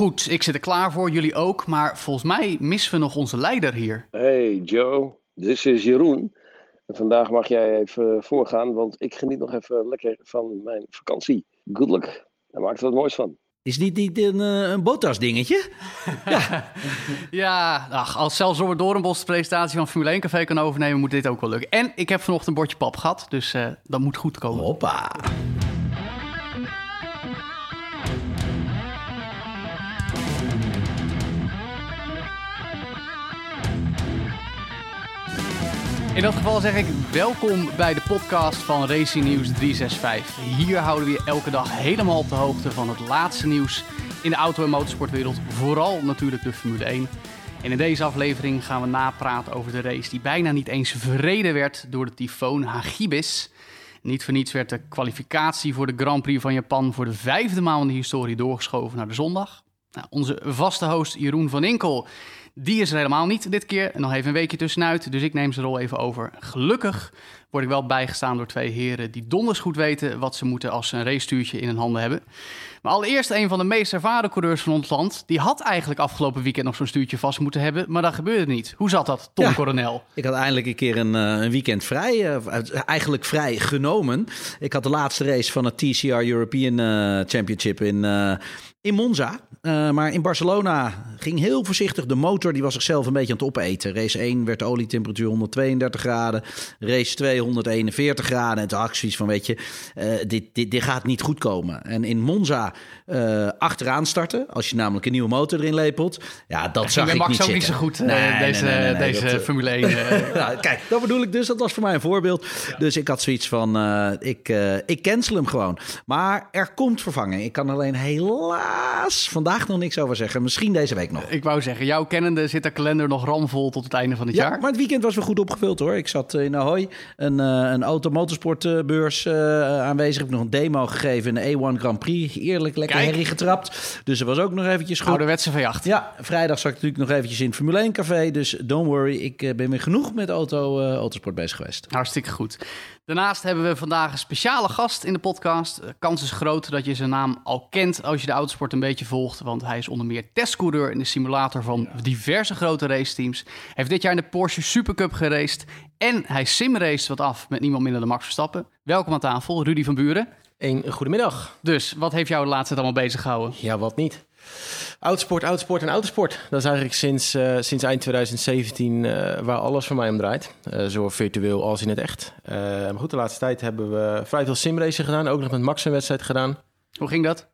Goed, ik zit er klaar voor, jullie ook. Maar volgens mij missen we nog onze leider hier. Hey Joe, dit is Jeroen. En vandaag mag jij even voorgaan, want ik geniet nog even lekker van mijn vakantie. Good luck. Daar maak er wat moois van. Is dit niet een, eh, een Bottas dingetje? Ja, ach, als zelfs Robert Doornbos de presentatie van Formule 1 Café kan overnemen, moet dit ook wel lukken. En ik heb vanochtend een bordje pap gehad, dus eh, dat moet goed komen. Hoppa. In dat geval zeg ik welkom bij de podcast van Racing News 365. Hier houden we je elke dag helemaal op de hoogte van het laatste nieuws in de auto- en motorsportwereld. Vooral natuurlijk de Formule 1. En in deze aflevering gaan we napraten over de race die bijna niet eens verreden werd door de tyfoon Hagibis. Niet voor niets werd de kwalificatie voor de Grand Prix van Japan voor de vijfde maal in de historie doorgeschoven naar de zondag. Nou, onze vaste host Jeroen van Inkel, die is er helemaal niet dit keer. Nog even een weekje tussenuit, dus ik neem zijn rol even over. Gelukkig word ik wel bijgestaan door twee heren die donders goed weten wat ze moeten als ze een racestuurtje in hun handen hebben. Maar allereerst een van de meest ervaren coureurs van ons land. Die had eigenlijk afgelopen weekend nog zo'n stuurtje vast moeten hebben, maar dat gebeurde niet. Hoe zat dat, Tom Ja. Coronel? Ik had eindelijk een keer een, eh, een weekend vrij. eh, eigenlijk vrij genomen. Ik had de laatste race van het TCR European eh, Championship in, in Monza. Eh, maar in Barcelona ging heel voorzichtig. De motor die was zichzelf een beetje aan het opeten. Race 1 werd de olietemperatuur 132 graden. Race 2 141 graden. En toen had ik zoiets van, weet je, eh, dit, dit, dit gaat niet goed komen. En in Monza eh, achteraan starten. Als je namelijk een nieuwe motor erin lepelt. Ja, dat zag ik Max niet ook niet zo goed, Nee, deze, nee, nee, deze dat, Formule 1. eh. nou, kijk, dat bedoel ik dus. Dat was voor mij een voorbeeld. Dus ik had zoiets van, ik, ik cancel hem gewoon. Maar er komt vervanging. Ik kan alleen helaas vandaag nog niks over zeggen. Misschien deze week nog. ik wou zeggen, jouw kennende zit de kalender nog ramvol tot het einde van het Ja, jaar. maar het weekend was weer goed opgevuld hoor. Ik zat in Ahoy, een, eh een auto-motorsportbeurs eh, aanwezig. Ik heb nog een demo gegeven in de A1 Grand Prix. Eerlijk lekker Kijk. herrie getrapt. Dus er was ook nog eventjes goed. Ouderwetse van jacht. Ja, vrijdag zat ik natuurlijk nog eventjes in het Formule 1 café. Dus don't worry, ik eh, ben weer genoeg met auto, eh, autosport bezig geweest. Hartstikke goed. Daarnaast hebben we vandaag een speciale gast in de podcast. De kans is groot dat je zijn naam al kent als je de autosport een beetje volgt. Want hij is onder meer testcoureur in de simulator van diverse grote raceteams. Hij heeft dit jaar in de Porsche Supercup geraced. En hij simraced wat af met niemand minder dan Max Verstappen. Welkom aan tafel, Rudy van Buren. Een goedemiddag. Dus, wat heeft jou de laatste tijd allemaal bezig gehouden? Ja, wat niet? Oudsport, oudsport en autosport. Dat is eigenlijk sinds, eh, sinds eind 2017 eh, waar alles voor mij om draait. Eh, zowel virtueel als in het echt. Maar goed, de laatste tijd hebben we vrij veel simracen gedaan. Ook nog met Max een wedstrijd gedaan. Hoe ging dat?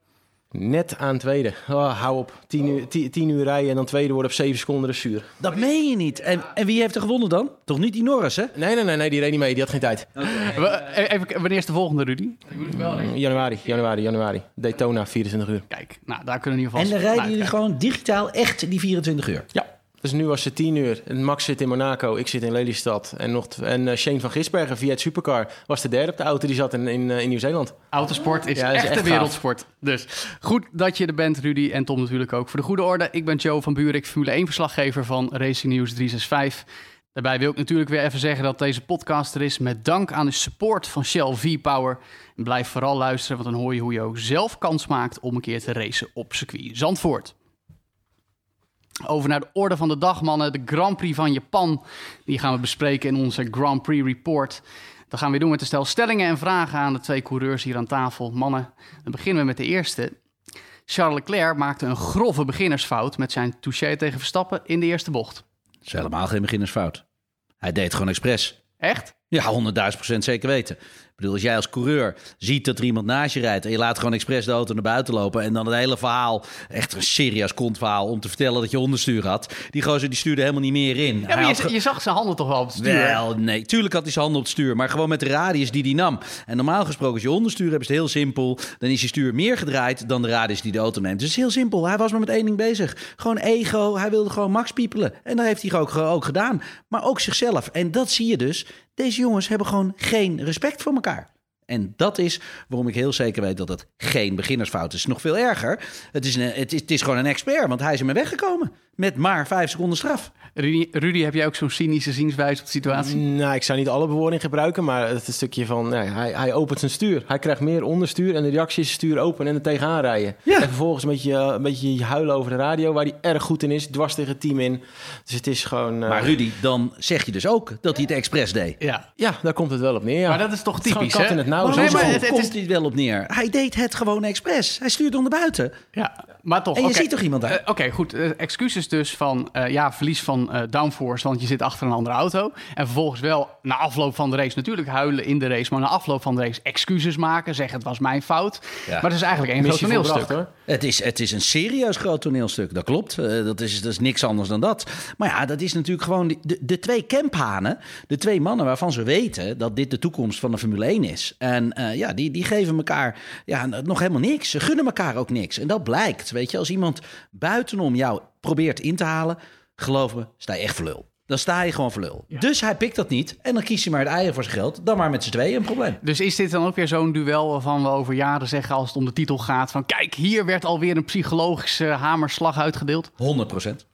Net aan tweede. Oh, hou op. 10 uur, 10, 10 uur rijden en dan tweede worden op 7 seconden de zuur. Dat meen je niet. En, en wie heeft er gewonnen dan? Toch niet die Norris, hè? Nee, nee, nee, nee, die reed niet mee. Die had geen tijd. We- Even, wanneer is de volgende, Rudy? Januari, januari, januari. Daytona, 24 uur. Kijk, nou, daar kunnen we in ieder En geval... dan rijden jullie gewoon digitaal echt die 24 uur. Ja. Dus nu was het 10 uur. En Max zit in Monaco, ik zit in Lelystad. En, nog en eh, Shane van Gisbergen via het supercar was de derde op de auto. Die zat in, in, eh, in Nieuw-Zeeland. Autosport is Ja, dat is echt een gaaf. wereldsport. Dus goed dat je er bent, Rudy. En Tom natuurlijk ook. Voor de goede orde, ik ben Joe van Buurik, Formule 1-verslaggever van Racing News 365. Daarbij wil ik natuurlijk weer even zeggen dat deze podcast er is met dank aan de support van Shell V-Power. En blijf vooral luisteren, want dan hoor je hoe je ook zelf kans maakt om een keer te racen op circuit Zandvoort. Over naar de orde van de dag, mannen. De Grand Prix van Japan. Die gaan we bespreken in onze Grand Prix Report. Dat gaan we doen met een stel stellingen en vragen aan de twee coureurs hier aan tafel. Mannen, dan beginnen we met de eerste. Charles Leclerc maakte een grove beginnersfout met zijn touché tegen Verstappen in de eerste bocht. Dat is helemaal geen beginnersfout. Hij deed het gewoon expres. Echt? Ja, 100.000 procent zeker weten. Ik bedoel, als jij als coureur ziet dat er iemand naast je rijdt... en je laat gewoon expres de auto naar buiten lopen... en dan het hele verhaal, echt een serieus kontverhaal... om te vertellen dat je onderstuur had. Die gozer die stuurde helemaal niet meer in. Ja, maar je zag zijn handen toch wel op het stuur? Wel, nee. Tuurlijk had hij zijn handen op het stuur, maar gewoon met de radius die hij nam. En normaal gesproken, als je onderstuur hebt, is het heel simpel. Dan is je stuur meer gedraaid dan de radius die de auto neemt. Dus het is heel simpel. Hij was maar met één ding bezig. Gewoon ego. Hij wilde gewoon max piepelen. En dat heeft hij ook, ook gedaan. Maar ook zichzelf. En dat zie je dus. Deze jongens hebben gewoon geen respect voor elkaar. En dat is waarom ik heel zeker weet dat het geen beginnersfout is. Nog veel erger. Het is, een, het is, het is gewoon een expert, want hij is ermee weggekomen. Met maar vijf seconden straf. Rudy, Rudy, heb jij ook zo'n cynische zienswijze op de situatie? Nou, ik zou niet alle bewoording gebruiken, maar het is een stukje van... Nou hij, hij opent zijn stuur. Hij krijgt meer onderstuur en de reactie is stuur open en er tegenaan rijden. Ja. En vervolgens een beetje, een beetje huilen over de radio, waar hij erg goed in is. Dwars tegen het team in. Dus het is gewoon... eh, Maar Rudy, dan zeg je dus ook dat hij het expres deed. Ja. Ja, daar komt het wel op neer, ja. Maar dat is toch Het typisch, kat hè? in het nauw. Maar zo nee, maar zo. het- het is- hij wel op neer. Hij deed het gewoon expres. Hij stuurde onder buiten. Ja, maar toch. En je oké. ziet toch iemand daar? Eh, Oké, goed. Eh, excuses dus van eh, ja, verlies van eh, downforce, want je zit achter een andere auto. En vervolgens wel na afloop van de race natuurlijk huilen in de race, maar na afloop van de race excuses maken, zeggen het was mijn fout. Ja. Maar het is eigenlijk één groot toneelstuk. Het is, het is een serieus groot toneelstuk, dat klopt. Eh, dat, is, dat is niks anders dan dat. Maar ja, dat is natuurlijk gewoon die- de, de twee camphanen. De twee mannen waarvan ze weten dat dit de toekomst van de Formule 1 is. En eh, ja, die, die geven elkaar ja, nog helemaal niks. Ze gunnen elkaar ook niks. En dat blijkt, weet je. Als iemand buitenom jou probeert in te halen... geloof me, sta je echt voor lul. Dan sta je gewoon voor lul. Dus hij pikt dat niet. En dan kiest hij maar het eieren voor zijn geld. Dan maar met z'n tweeën een probleem. Dus is dit dan ook weer zo'n duel waarvan we over jaren zeggen als het om de titel gaat van kijk, hier werd alweer een psychologische hamerslag uitgedeeld? 100 procent.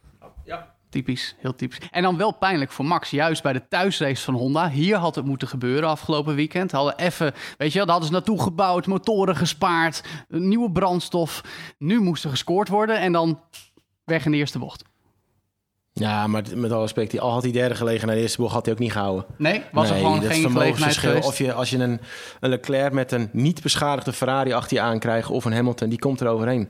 Typisch, heel typisch. En dan wel pijnlijk voor Max, juist bij de thuisrace van Honda. Hier had het moeten gebeuren afgelopen weekend. Hadden even, weet je, wel, daar hadden ze naartoe gebouwd, motoren gespaard, nieuwe brandstof. Nu moest er gescoord worden en dan weg in de eerste bocht. Ja, maar met alle respect, die, al had hij derde gelegen naar de eerste bocht, had hij ook niet gehouden. Nee, was er Nee, gewoon geen gelegenheid geweest? Of je, als je een, een Leclerc met een niet beschadigde Ferrari achter je aankrijgt... of een Hamilton, die komt er overheen.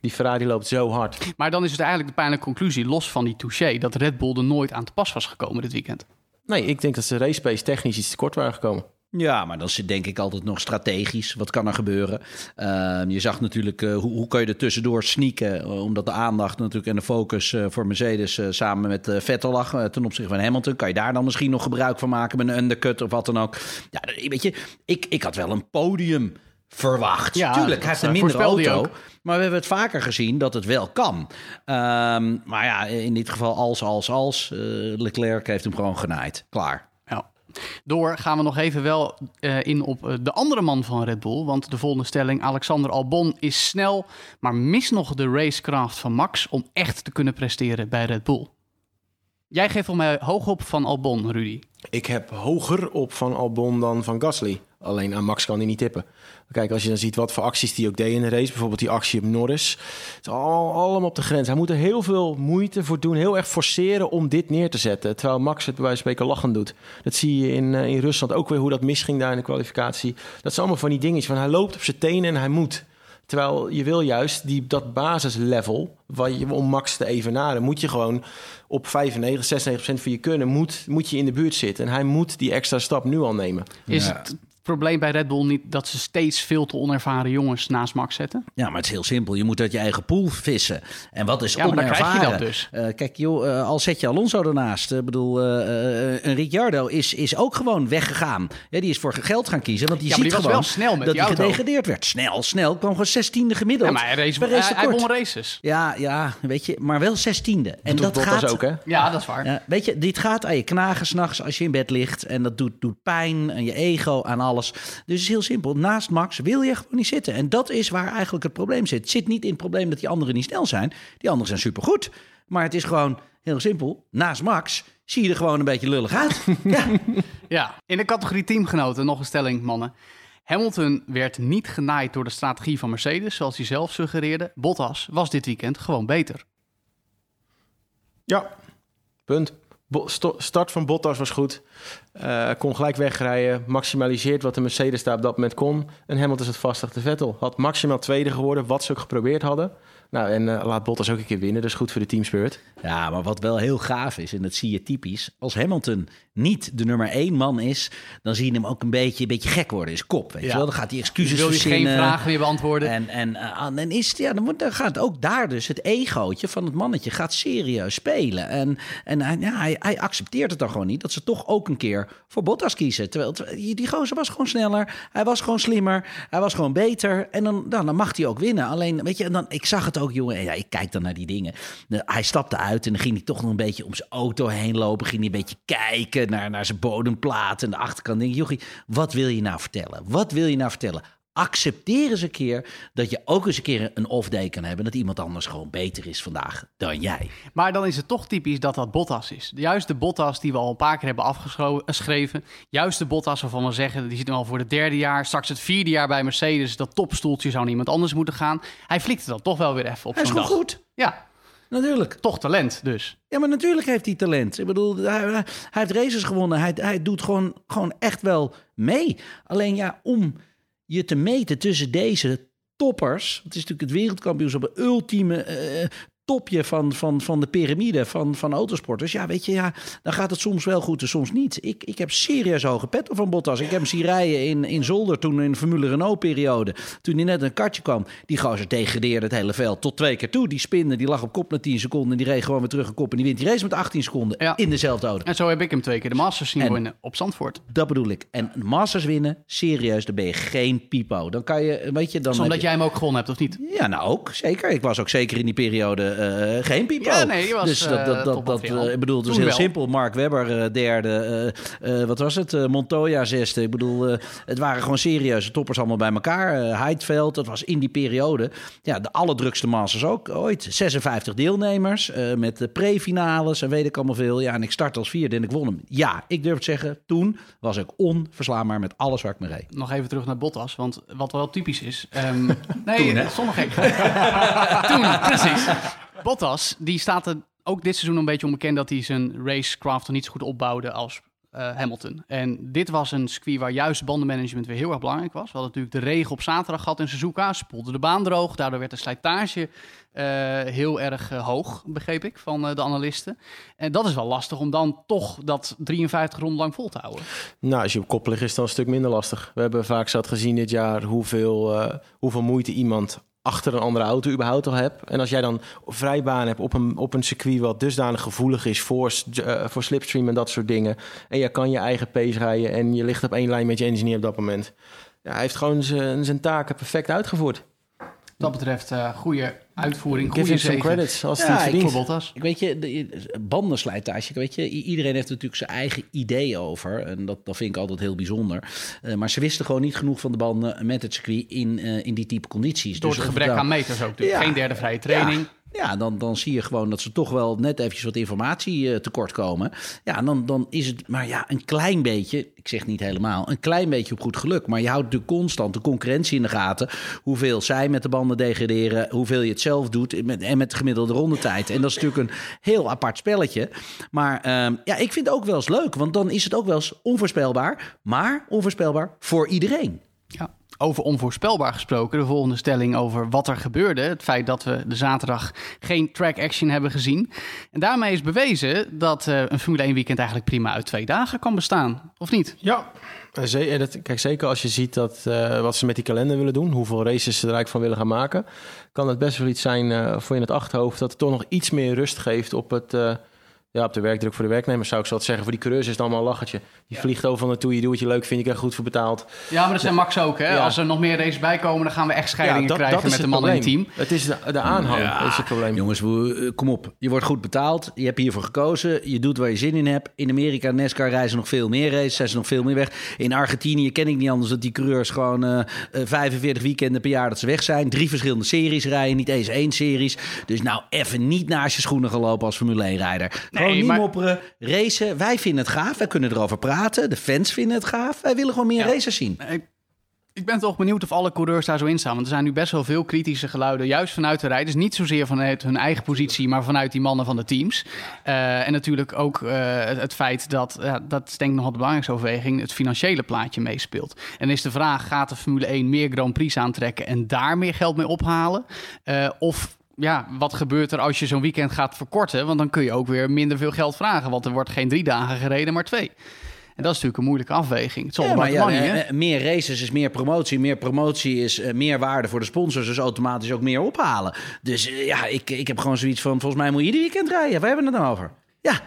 Die Ferrari loopt zo hard. Maar dan is het eigenlijk de pijnlijke conclusie, los van die touché, dat Red Bull er nooit aan te pas was gekomen dit weekend. Nee, ik denk dat ze race pace technisch iets te kort waren gekomen. Ja, maar dan zit denk ik altijd nog strategisch. Wat kan er gebeuren? Ehm, je zag natuurlijk eh, hoe, hoe kan je er tussendoor sneaken. eh, omdat de aandacht natuurlijk en de focus eh, voor Mercedes samen met Vettel lag ten opzichte van Hamilton. Kan je daar dan misschien nog gebruik van maken met een undercut of wat dan ook? Ja, weet je, ik, ik had wel een podium verwacht. Ja, Tuurlijk, hij heeft een hij auto. Maar we hebben het vaker gezien dat het wel kan. Ehm, maar ja, in dit geval als, als, als. Leclerc heeft hem gewoon genaaid. Klaar. Door gaan we nog even wel eh, in op eh, de andere man van Red Bull. Want de volgende stelling, Alexander Albon is snel, maar mist nog de racecraft van Max om echt te kunnen presteren bij Red Bull. Jij geeft voor mij hoog op van Albon, Rudy. Ik heb hoger op van Albon dan van Gasly. Alleen aan Max kan hij niet tippen. Kijk, als je dan ziet wat voor acties die ook deed in de race. Bijvoorbeeld die actie op Norris. Het is al, allemaal op de grens. Hij moet er heel veel moeite voor doen. Heel erg forceren om dit neer te zetten. Terwijl Max het bij wijze van spreken lachend doet. Dat zie je in, eh, in Rusland ook weer hoe dat misging daar in de kwalificatie. Dat zijn allemaal van die dingetjes. Van hij loopt op zijn tenen en hij moet. Terwijl je wil juist die, dat basislevel, waar je, om Max te evenaren, moet je gewoon op 95, 96% van je kunnen, moet, moet je in de buurt zitten. En hij moet die extra stap nu al nemen. Is Ja. het probleem bij Red Bull niet dat ze steeds veel te onervaren jongens naast Max zetten? Ja, maar het is heel simpel. Je moet uit je eigen pool vissen. En wat is Ja, maar dan krijg je onervaren? dat dus. Eh, kijk, joh, eh, al zet je Alonso ernaast. Ik bedoel, eh, eh, een Ricciardo is, is ook gewoon weggegaan. Ja, die is voor geld gaan kiezen. Want die Ja, maar ziet die was gewoon wel snel met dat die hij gedegradeerd werd. Snel, snel. Kwam gewoon zestiende gemiddeld. Ja, maar hij, race, race hij, hij tekort. won races. Ja, ja, weet je, maar wel zestiende. En En dat dat gaat ook, hè? Ja, dat is waar. ja, weet je, dit gaat aan je knagen s'nachts als je in bed ligt. En dat doet, doet pijn aan je ego, aan alles. Dus het is heel simpel. Naast Max wil je gewoon niet zitten. En dat is waar eigenlijk het probleem zit. Het zit niet in het probleem dat die anderen niet snel zijn. Die anderen zijn supergoed. Maar het is gewoon heel simpel. Naast Max zie je er gewoon een beetje lullig uit. ja. Ja, in de categorie teamgenoten nog een stelling, mannen. Hamilton werd niet genaaid door de strategie van Mercedes, zoals hij zelf suggereerde. Bottas was dit weekend gewoon beter. Ja, punt. Start van Bottas was goed. Eh, kon gelijk wegrijden. Maximaliseert wat de Mercedes daar op dat moment kon. En Hamilton zat vast achter Vettel. Had maximaal tweede geworden, wat ze ook geprobeerd hadden. Nou, en eh, laat Bottas ook een keer winnen. Dat is goed voor de teamspirit. ja, maar wat wel heel gaaf is, en dat zie je typisch. Als Hamilton niet de nummer één man is, dan zie je hem ook een beetje, een beetje gek worden. Is kop, weet Ja. je wel. Dan gaat hij Dus excuses wil je geen vragen meer beantwoorden? En, en, eh, en is, het- ja, dan, moet, dan gaat ook daar dus het egootje van het mannetje gaat serieus spelen. En, en hij, ja, hij, hij accepteert het dan gewoon niet dat ze toch ook een keer voor Bottas kiezen. Terwijl terwijl die, die gozer was gewoon sneller, hij was gewoon slimmer, hij was gewoon beter. En dan, dan, dan mag hij ook winnen. Alleen, weet je, en dan, ik zag het ook, jongen. en Ja, ik kijk dan naar die dingen. Hij stapte uit en dan ging hij toch nog een beetje om zijn auto heen lopen. Ging hij een beetje kijken naar, naar zijn bodemplaat en de achterkant. Denk jochie, wat wil je nou vertellen? Wat wil je nou vertellen? Accepteer eens een keer dat je ook eens een keer een off-day kan hebben. Dat iemand anders gewoon beter is vandaag dan jij. Maar dan is het toch typisch dat dat Bottas is. Juist de Bottas die we al een paar keer hebben afgeschreven. Juist de Bottas waarvan we zeggen, die zit nu al voor het derde jaar. Straks het vierde jaar bij Mercedes. Dat topstoeltje zou niemand anders moeten gaan. Hij flikte dan toch wel weer even op Hij is gewoon dag. goed. Ja, Natuurlijk. toch talent dus. Ja, maar natuurlijk heeft hij talent. Ik bedoel, hij, hij heeft races gewonnen. Hij, hij doet gewoon, gewoon echt wel mee. Alleen ja, om je te meten tussen deze toppers. Het is natuurlijk het wereldkampioenschap, het ultieme eh, topje van, van, van de piramide van, van autosporters. Ja, weet je, ja, dan gaat het soms wel goed en soms niet. Ik, ik heb serieus hoge petten van Bottas. Ik heb hem zien rijden in, in Zolder toen in de Formule Renault-periode. Toen hij net een kartje kwam. Die gozer degradeerde het hele veld tot twee keer toe. Die spinde, die lag op kop na 10 seconden. En die reed gewoon weer terug een kop. En die wint die race met 18 seconden Ja. in dezelfde auto. En zo heb ik hem twee keer de Masters zien En- winnen op Zandvoort. Dat bedoel ik. En Masters winnen, serieus, dan ben je geen pipo. Dan kan je, weet je, dan. Dus omdat je- jij hem ook gewonnen hebt, of niet? Ja, nou ook, zeker. Ik was ook zeker in die periode eh, geen pipo. Ja, nee, was, dus dat, eh, dat, dat, eh, ik bedoel, het heel wel. simpel. Mark Webber eh, derde, eh, eh, wat was het? Montoya zesde. Ik bedoel, eh, het waren gewoon serieuze toppers allemaal bij elkaar. Eh Heidveld, dat was in die periode. Ja, de allerdrukste Masters ook ooit. 56 deelnemers eh, met de pre-finales en weet ik allemaal veel. Ja, en ik start als vierde en ik won hem. Ja, ik durf te zeggen, toen was ik onverslaanbaar met alles waar ik me reed. Nog even terug naar Bottas, want wat wel typisch is. ehm, nee, Toen, hè? zonder gek. Toen, precies. Bottas, die staat er ook dit seizoen een beetje onbekend dat hij zijn racecraft niet zo goed opbouwde als eh, Hamilton. En dit was een circuit waar juist bandenmanagement weer heel erg belangrijk was. We hadden natuurlijk de regen op zaterdag gehad in Suzuka, spoelde de baan droog. Daardoor werd de slijtage eh, heel erg eh, hoog, begreep ik, van de analisten. En dat is wel lastig om dan toch dat 53 ronden lang vol te houden. Nou, als je op kop ligt is dan een stuk minder lastig. We hebben vaak zat gezien dit jaar hoeveel, hoeveel moeite iemand achter een andere auto überhaupt al hebt. En als jij dan vrijbaan hebt op een, op een circuit wat dusdanig gevoelig is voor, eh, voor slipstream en dat soort dingen. En je kan je eigen pace rijden en je ligt op één lijn met je engineer op dat moment. Ja, hij heeft gewoon zijn taken perfect uitgevoerd. Wat dat betreft, eh goede uitvoering, Give goede zegen. credits als Ja, het ik. Bottas. Ik weet je, de, bandenslijtage, weet je, iedereen heeft natuurlijk zijn eigen idee over. En dat, dat vind ik altijd heel bijzonder. Eh, maar ze wisten gewoon niet genoeg van de banden met het circuit in, eh, in die type condities. Door Dus het gebrek aan meters ook natuurlijk. Ja. Geen derde vrije training. Ja, dan, dan zie je gewoon dat ze toch wel net eventjes wat informatie eh, tekort komen. Ja, dan, dan is het maar ja, een klein beetje, ik zeg niet helemaal, een klein beetje op goed geluk. Maar je houdt de concurrentie in de gaten. Hoeveel zij met de banden degraderen, hoeveel je het zelf doet met, en met de gemiddelde rondetijd. En dat is natuurlijk een heel apart spelletje. Maar ehm, ja, ik vind het ook wel eens leuk, want dan is het ook wel eens onvoorspelbaar. Maar onvoorspelbaar voor iedereen. Ja. Over onvoorspelbaar gesproken, de volgende stelling over wat er gebeurde. Het feit dat we de zaterdag geen track action hebben gezien. En daarmee is bewezen dat eh, een Formule 1 weekend eigenlijk prima uit twee dagen kan bestaan. Of niet? Ja, en dat, kijk, zeker als je ziet dat, eh, wat ze met die kalender willen doen, hoeveel races ze er eigenlijk van willen gaan maken, kan het best wel iets zijn eh, voor in het achterhoofd dat het toch nog iets meer rust geeft op, het, eh, ja, op de werkdruk voor de werknemers, zou ik zo wat zeggen. Voor die coureurs is het allemaal een lachertje. Je vliegt overal naartoe, je doet wat je leuk vindt, je krijgt goed voor betaald. Ja, maar dat zijn Max ook. Hè? Ja. Als er nog meer races bij komen, dan gaan we echt scheidingen krijgen met de mannen in het team. Het is de, de aanhang, is het probleem. Jongens, eh, kom op. Je wordt goed betaald. Je hebt hiervoor gekozen. Je doet waar je zin in hebt. In Amerika, NASCAR reizen nog veel meer races. Zijn ze nog veel meer weg. In Argentinië ken ik niet anders dat die coureurs gewoon eh, eh, 45 weekenden per jaar dat ze weg zijn. Drie verschillende series rijden. Niet eens één series. Dus nou even niet naast je schoenen gelopen als Formule 1-rijder. Gewoon niet maar- mopperen. Racen. Wij vinden het gaaf. Wij kunnen erover praten. De fans vinden het gaaf. Wij willen gewoon meer Ja. races zien. Ik, ik ben toch benieuwd of alle coureurs daar zo in staan. Want er zijn nu best wel veel kritische geluiden, juist vanuit de rijders. Niet zozeer vanuit hun eigen positie, maar vanuit die mannen van de teams. Eh, en natuurlijk ook eh, het, het feit dat, ja, dat is denk ik nog wel de belangrijkste overweging, het financiële plaatje meespeelt. En is de vraag, gaat de Formule 1 meer Grand Prix aantrekken en daar meer geld mee ophalen? Eh, of ja, wat gebeurt er als je zo'n weekend gaat verkorten? Want dan kun je ook weer minder veel geld vragen. Want er wordt geen drie dagen gereden, maar twee. En dat is natuurlijk een moeilijke afweging. Het is Ja, allemaal maar ja, hè? eh, meer races is meer promotie. Meer promotie is eh, meer waarde voor de sponsors. Dus automatisch ook meer ophalen. Dus eh, ja, ik, ik heb gewoon zoiets van... Volgens mij moet je ieder weekend rijden. Waar hebben we het dan over? Ja,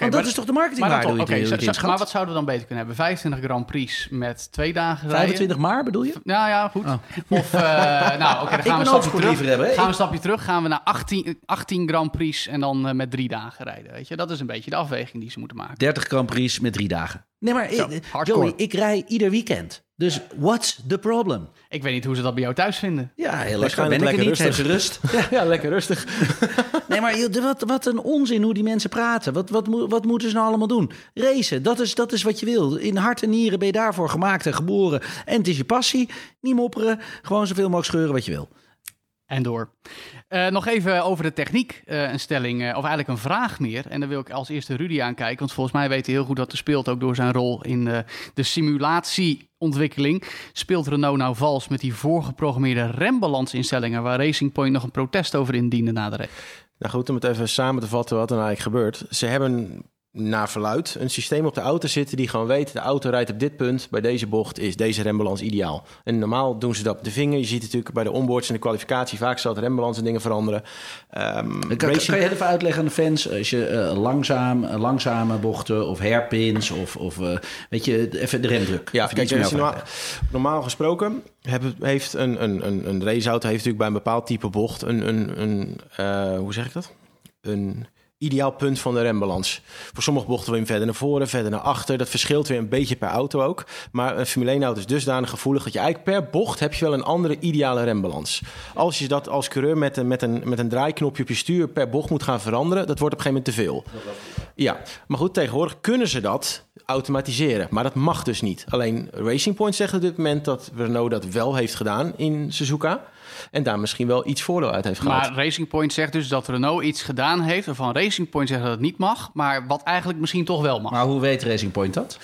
Want dat maar- is toch de Maar, marketingwaarde? zo- zo- maar inschat? wat zouden we dan beter kunnen hebben? 25 Grand Prix met twee dagen rijden? 25 maar bedoel je? Nou ja, goed. Oh. Of, eh, nou, oké, dan gaan we een stapje terug. hebben? Gaan we een stapje terug, gaan we naar 18, 18 Grand Prix en dan eh, met drie dagen rijden. Weet je? Dat is een beetje de afweging die ze moeten maken. 30 Grand Prix met drie dagen. Nee, maar Zo, eh. Joey, ik rij ieder weekend. Dus what's the problem? Ik weet niet hoe ze dat bij jou thuis vinden. Ja, heel lekker. Waarschijnlijk Ben ik er niet, lekker heeft ze rust. Ja, lekker rustig. Nee, maar joh, wat, wat een onzin hoe die mensen praten. Wat, wat, moet- wat moeten ze nou allemaal doen? Racen, dat is, dat is wat je wil. In hart en nieren ben je daarvoor gemaakt en geboren. En het is je passie. Niet mopperen. Gewoon zoveel mogelijk scheuren wat je wil. En door. Eh, nog even over de techniek. eh, een stelling, eh, of eigenlijk een vraag meer. En dan wil ik als eerste Rudy aankijken. Want volgens mij weet hij heel goed wat er speelt. Ook door zijn rol in de simulatieontwikkeling. Speelt Renault nou vals met die voorgeprogrammeerde rembalansinstellingen. Waar Racing Point nog een protest over indiende na de race? Nou goed, om het even samen te vatten wat er nou eigenlijk gebeurt. Ze hebben naar verluid een systeem op de auto zitten die gewoon weet... de auto rijdt op dit punt, bij deze bocht is deze rembalans ideaal. En normaal doen ze dat op de vinger. Je ziet natuurlijk bij de onboards en de kwalificatie... vaak zal het rembalans en dingen veranderen. Ehm, Kan, kan je even uitleggen aan de fans, als je eh, langzaam, eh, langzame bochten of hairpins of, of eh, weet je, even de remdruk. Ja, kijk, over normaal, normaal gesproken hebben- heeft een, een, een, een raceauto heeft natuurlijk bij een bepaald type bocht een, een, een hoe zeg ik dat? Een ideaal punt van de rembalans. Voor sommige bochten wil je hem verder naar voren, verder naar achter. Dat verschilt weer een beetje per auto ook. Maar een Formule 1 auto is dusdanig gevoelig dat je eigenlijk per bocht heb je wel een andere ideale rembalans. Als je dat als coureur met een, met een, met een draaiknopje op je stuur per bocht moet gaan veranderen, dat wordt op een gegeven moment te veel. Ja, maar goed, tegenwoordig kunnen ze dat automatiseren. Maar dat mag dus niet. Alleen Racing Point zegt op dit moment dat Renault dat wel heeft gedaan in Suzuka. En daar misschien wel iets voordeel uit heeft gehad. Maar Racing Point zegt dus dat Renault iets gedaan heeft... waarvan Racing Point zegt dat het niet mag... maar wat eigenlijk misschien toch wel mag. Maar hoe weet Racing Point dat?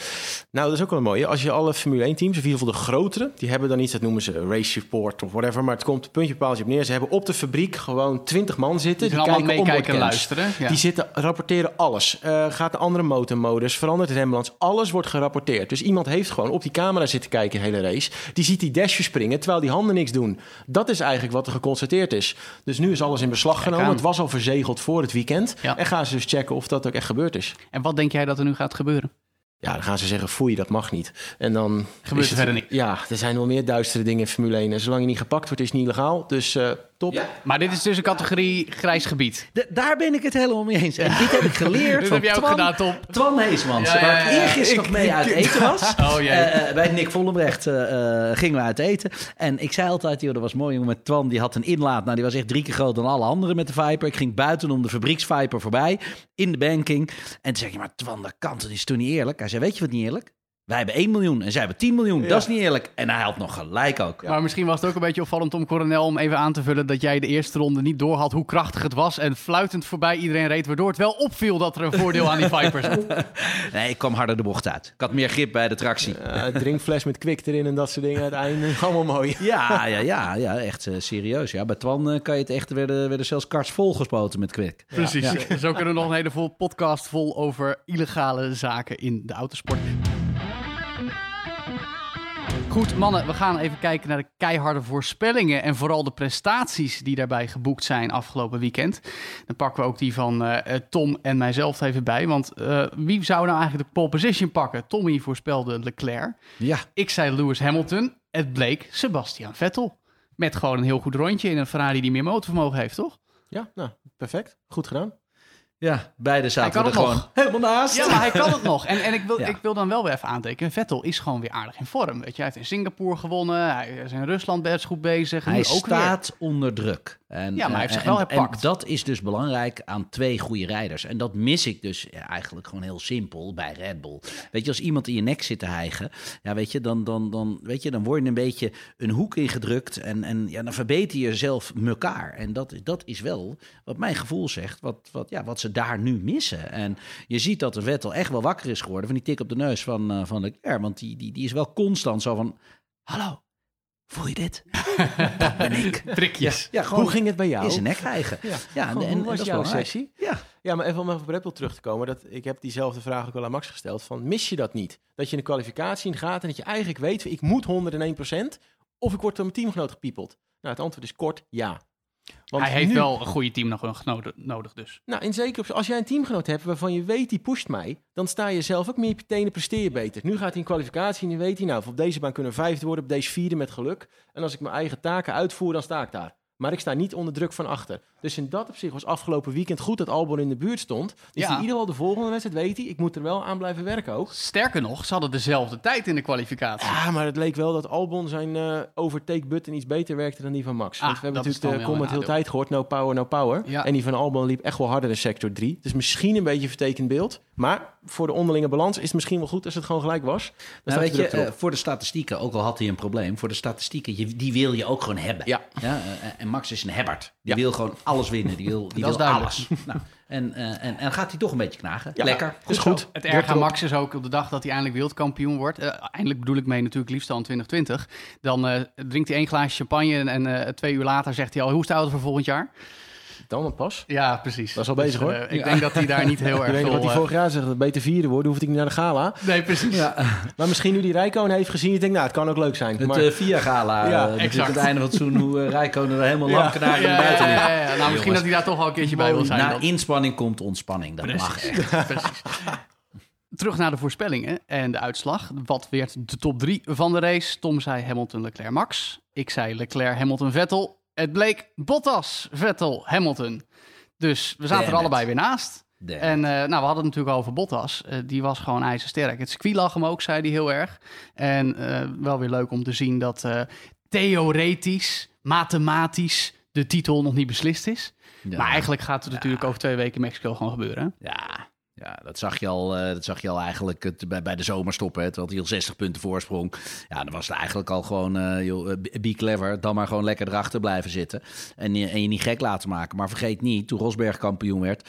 Nou, dat is ook wel een mooie. Als je alle Formule 1 teams, of in ieder geval de grotere, die hebben dan iets, dat noemen ze race support of whatever. Maar het komt puntje paaltje op neer. Ze hebben op de fabriek gewoon 20 man zitten. Die gaan allemaal kijken meekijken en luisteren. Ja. Die zitten, rapporteren alles. Eh, gaat de andere motormodus, verandert de rembalans. Alles wordt gerapporteerd. Dus iemand heeft gewoon op die camera zitten kijken de hele race. Die ziet die dash springen terwijl die handen niks doen. Dat is eigenlijk wat er geconstateerd is. Dus nu is alles in beslag genomen. Het was al verzegeld voor het weekend. Ja. En gaan ze dus checken of dat ook echt gebeurd is. En wat denk jij dat er nu gaat gebeuren? Ja, dan gaan ze zeggen, foei, dat mag niet. En dan... Gebeurt er het- verder niks. Ja, er zijn wel meer duistere dingen in Formule 1. En zolang je niet gepakt wordt, is het niet legaal. Dus eh, top. Maar dit is dus een categorie grijs gebied. Daar ben ik het helemaal mee eens. En dit heb ik geleerd Dit van heb jij ook Twan, gedaan, Tom. Twan Heesmans. Ja, ja, Waar ik ja, ja. eergisteren nog mee uit eten was. Oh, jee. Eh, eh, bij Nick Vollenbrecht eh, eh, gingen we uit eten. En ik zei altijd, joh, dat was mooi jongen met Twan. Die had een inlaat. Nou, die was echt drie keer groter dan alle anderen met de Viper. Ik ging buiten om de fabrieksviper voorbij. In de banking. En toen zei ik, maar Twan, dat kan toch, is toen niet eerlijk? Hij zei, weet je wat niet eerlijk? Wij hebben 1 miljoen en zij hebben 10 miljoen. Dat is niet eerlijk. En hij had nog gelijk ook. Maar misschien was het ook een beetje opvallend, Tom Coronel, om even aan te vullen dat jij de eerste ronde niet doorhad hoe krachtig het was. En fluitend voorbij iedereen reed, waardoor het wel opviel dat er een voordeel aan die Vipers zat. Nee, ik kwam harder de bocht uit. Ik had meer grip bij de tractie. Eh, drinkfles met kwik erin en dat soort dingen. Uiteindelijk allemaal mooi. Ja, ja, ja, ja echt eh, serieus. Ja, bij Twan eh, kan je het echt, werden, werden zelfs karts volgespoten met kwik. Precies. Zo kunnen we nog een hele vol podcast vol over illegale zaken in de autosport. Goed, mannen, we gaan even kijken naar de keiharde voorspellingen en vooral de prestaties die daarbij geboekt zijn afgelopen weekend. Dan pakken we ook die van eh, eh, Tom en mijzelf even bij, want eh, wie zou nou eigenlijk de pole position pakken? Tommy voorspelde Leclerc. Ja, Ik zei Lewis Hamilton. Het bleek Sebastian Vettel. Met gewoon een heel goed rondje in een Ferrari die meer motorvermogen heeft, toch? Ja, nou, perfect. Goed gedaan. Ja beide zaten kan er het gewoon nog. helemaal naast. Ja, maar hij kan het nog. En, en ik, wil, Ja. ik wil dan wel weer even aantekenen. Vettel is gewoon weer aardig in vorm. Weet je. Hij heeft in Singapore gewonnen. Hij is in Rusland best goed bezig. Hij ook staat onder druk. En, Ja, maar hij heeft eh, zich wel herpakt. En dat is dus belangrijk aan twee goede rijders. En dat mis ik dus eigenlijk gewoon heel simpel bij Red Bull. Weet je, als iemand in je nek zit te hijgen, ja, weet je, dan, dan, dan, weet je, dan word je een beetje een hoek ingedrukt. En, en ja, dan verbeter je jezelf mekaar. En dat, dat is wel wat mijn gevoel zegt, wat, wat, ja, wat ze daar nu missen. En je ziet dat de Vettel echt wel wakker is geworden van die tik op de neus van, eh van Leclerc. Want die, die, die is wel constant zo van, hallo, voel je dit? dat ben ik. Trikjes. Ja, gewoon Hoe ging het bij jou? in zijn nek hijgen. Ja, Ja, Gewoon, en, hoe en was dat is jouw sessie? Ja, Ja, maar even om even op Red Bull terug te komen. Dat, ik heb diezelfde vraag ook al aan Max gesteld. Van, mis je dat niet? Dat je in de kwalificatie in gaat en dat je eigenlijk weet... ik moet 101% of ik word door mijn teamgenoot gepiepeld. Nou, het antwoord is kort ja. Want Hij heeft nu- wel een goede team nog nodig, nodig dus. Nou, in zeker als jij een teamgenoot hebt waarvan je weet die pusht mij, dan sta je zelf ook meer op je tenen, presteer je beter. Nu gaat hij in kwalificatie en nu weet hij, nou, op deze baan kunnen we vijfde worden, op deze vierde met geluk. En als ik mijn eigen taken uitvoer, dan sta ik daar. maar ik sta niet onder druk van achter. Dus in dat opzicht was afgelopen weekend goed dat Albon in de buurt stond. Dus Ja. in ieder geval de volgende wedstrijd weet hij, ik moet er wel aan blijven werken ook. Sterker nog, ze hadden dezelfde tijd in de kwalificatie. Ja, maar het leek wel dat Albon zijn eh overtake button iets beter werkte dan die van Max. Ah, Want we hebben natuurlijk de comment heel tijd gehoord, no power, no power. Ja. En die van Albon liep echt wel harder in sector 3. Dus misschien een beetje vertekend beeld. Maar voor de onderlinge balans is het misschien wel goed als het gewoon gelijk was. Dan Nou, staat weet je, eh, voor de statistieken, ook al had hij een probleem, voor de statistieken, je, die wil je ook gewoon hebben. Ja. eh, en Max is een hebbert. Die Ja. wil gewoon alles winnen. Die wil, die Dat is wil duidelijk. alles. Nou, en, eh, en, en gaat hij toch een beetje knagen. Ja, Lekker. is zo. goed. Het erg aan. Max is ook op de dag dat hij eindelijk wereldkampioen wordt. Eh, eindelijk bedoel ik mee natuurlijk liefst al in 2020. Dan eh, drinkt hij één glaasje champagne en, en eh, twee uur later zegt hij al... hoe is de auto voor volgend jaar? Dan een pas. Ja, precies. Dat is al bezig, hoor. eh, ik denk dat hij daar niet heel erg veel... wat hij eh, vorig jaar zegt, beter vierde worden, hoef ik niet naar de gala. Nee, precies. Maar misschien nu die Rijkoon heeft gezien, je denkt, nou, het kan ook leuk zijn. Het maar, eh, Via Gala, Ja, exact. het einde van het seizoen, hoe uh, Rijkonen er helemaal Ja, naar buiten ja, liep. ja, ja. Nou, misschien Jongens. dat hij daar toch wel een keertje bij wil zijn. Na dan. inspanning komt ontspanning. Dat mag echt. Precies. Terug naar de voorspellingen en de uitslag. Wat werd de top 3 van de race? Tom zei Hamilton, Leclerc, Max. Ik zei Leclerc, Hamilton, Vettel. Het bleek Bottas, Vettel, Hamilton. Dus we zaten Damn er it. allebei weer naast. Damn En eh, nou, we hadden het natuurlijk over Bottas. Eh, die was gewoon ijzersterk. Het circuit lag hem ook, zei hij heel erg. En eh, wel weer leuk om te zien dat theoretisch, mathematisch de titel nog niet beslist is. Ja. Maar eigenlijk gaat het natuurlijk over twee weken in Mexico gewoon gebeuren. Ja, ja dat, zag je al, eh, dat zag je al eigenlijk het, bij, bij de zomerstop. Hè, terwijl hij al 60 punten voorsprong. Ja, dan was het eigenlijk al gewoon, eh joh, eh, be clever. Dan maar gewoon lekker erachter blijven zitten. En, je- en je niet gek laten maken. Maar vergeet niet, toen Rosberg kampioen werd.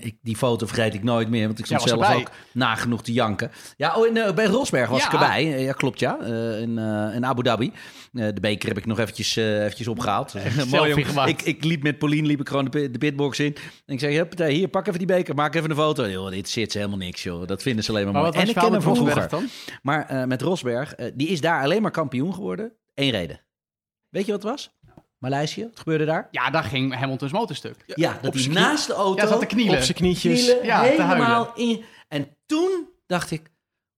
ik, die foto vergeet ik nooit meer. Want ik stond zelf erbij. ook nagenoeg te janken. Ja, oh, in, eh, bij Rosberg was Ja. ik erbij. Ja, klopt ja. In, in Abu Dhabi. De beker heb ik nog eventjes, eventjes opgehaald. jongen. gemaakt. Ik, ik liep met Paulien liep ik gewoon de, de pitbox in. En ik zei, hier, pak even die beker, maak even een foto. Joh, dit zit ze helemaal niks, joh. Dat vinden ze alleen maar, Maar mooi. En ik ken hem met van Rosberg vroeger. dan? Maar eh, met Rosberg, eh, die is daar alleen maar kampioen geworden. Eén reden. Weet je wat het was? Maleisië, wat gebeurde daar? Ja, daar ging Hamilton's motorstuk. Ja, dat hij naast de auto Ja, zat te knielen. op zijn knietjes. knielen, Ja, helemaal in. En toen dacht ik,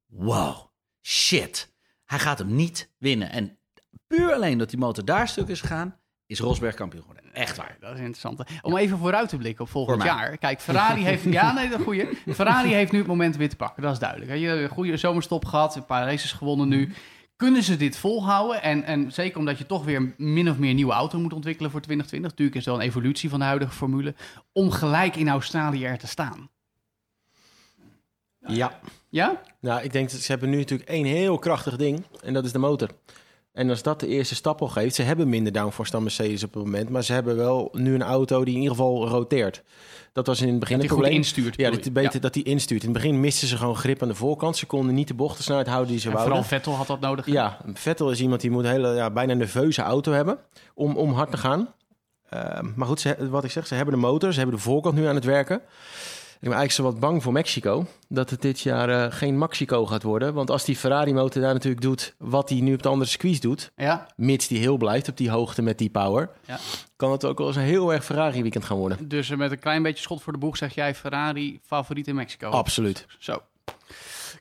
wow, shit. Hij gaat hem niet winnen. En puur alleen dat die motor daar stuk is gegaan, is Rosberg kampioen geworden. Echt waar. Dat is interessant. Om even vooruit te blikken op volgend jaar. Kijk, Ferrari heeft... Ja, nee, dat goeie. Ferrari heeft nu het moment weer te pakken. Dat is duidelijk. Je hebt een goede zomerstop gehad. Een paar races gewonnen nu. Kunnen ze dit volhouden? En, en zeker omdat je toch weer min of meer een nieuwe auto moet ontwikkelen voor 2020. Natuurlijk is het wel een evolutie van de huidige formule. Om gelijk in Australië er te staan. Ja. Ja? Nou, ik denk dat ze hebben nu natuurlijk één heel krachtig ding. En dat is de motor. En als dat de eerste stap al geeft, ze hebben minder downforce dan Mercedes op het moment, maar ze hebben wel nu een auto die in ieder geval roteert. Dat was in het begin Dat het probleem. instuurt. Ja, dat beter dat hij instuurt. In het begin misten ze gewoon grip aan de voorkant. Ze konden niet de bochtensnelheid houden die ze En wouden. vooral Vettel had dat nodig. Ja, Vettel is iemand die moet een hele, ja, bijna nerveuze auto hebben om, om hard te gaan. Uh, maar goed, ze, wat ik zeg, ze hebben de motor, ze hebben de voorkant nu aan het werken. Ik ben eigenlijk zo wat bang voor Mexico. Dat het dit jaar uh, geen Mexico gaat worden. Want als die Ferrari-motor daar natuurlijk doet wat hij nu op de andere squeeze doet... Ja, mits die heel blijft op die hoogte met die power... Ja. kan het ook wel eens een heel erg Ferrari-weekend gaan worden. dus met een klein beetje schot voor de boeg zeg jij Ferrari favoriet in Mexico. Absoluut. Zo.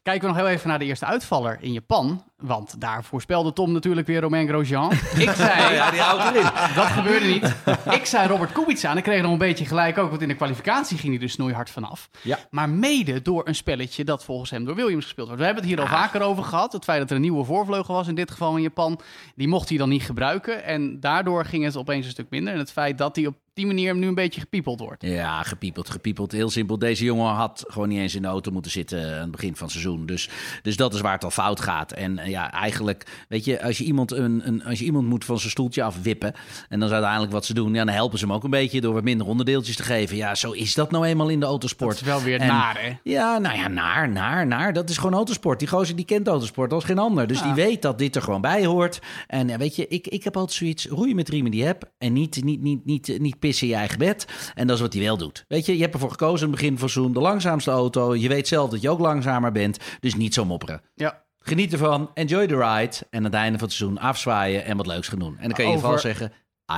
Kijken we nog heel even naar de eerste uitvaller in Japan. Want daar voorspelde Tom natuurlijk weer Romain Grosjean. Ik zei, Ja, die houdt erin. dat gebeurde niet. Ik zei Robert Kubica en ik kreeg nog een beetje gelijk ook. Want in de kwalificatie ging hij dus snoeihard vanaf. Ja. Maar mede door een spelletje dat volgens hem door Williams gespeeld wordt. We hebben het hier al vaker over gehad. Het feit dat er een nieuwe voorvleugel was, in dit geval in Japan. Die mocht hij dan niet gebruiken. En daardoor ging het opeens een stuk minder. En het feit dat hij op die manier nu een beetje gepiepeld wordt. Ja, gepiepeld, gepiepeld. Heel simpel. Deze jongen had gewoon niet eens in de auto moeten zitten aan het begin van het seizoen. Dus, dus dat is waar het al fout gaat. En eh, ja, eigenlijk, weet je, als je iemand, een, een, als je iemand moet van zijn stoeltje afwippen. en dat is uiteindelijk wat ze doen. Ja, dan helpen ze hem ook een beetje door wat minder onderdeeltjes te geven. Ja, zo is dat nou eenmaal in de autosport. Dat is wel weer En- naar, hè? Ja, nou ja, naar, naar, naar. Dat is gewoon autosport. Die gozer die kent autosport als geen ander. Dus Ja. die weet dat dit er gewoon bij hoort. En ja, weet je, ik, ik heb altijd zoiets. Roeien met riemen die je hebt. En niet, niet, niet, niet, niet pissen in je eigen bed. En dat is wat hij wel doet. Weet je, je hebt ervoor gekozen in het begin van seizoen. De langzaamste auto. Je weet zelf dat je ook langzamer bent. Dus niet zo mopperen. Ja. Geniet ervan. Enjoy the ride. En aan het einde van het seizoen afzwaaien en wat leuks gaan doen. En dan kan je Over- vooral zeggen,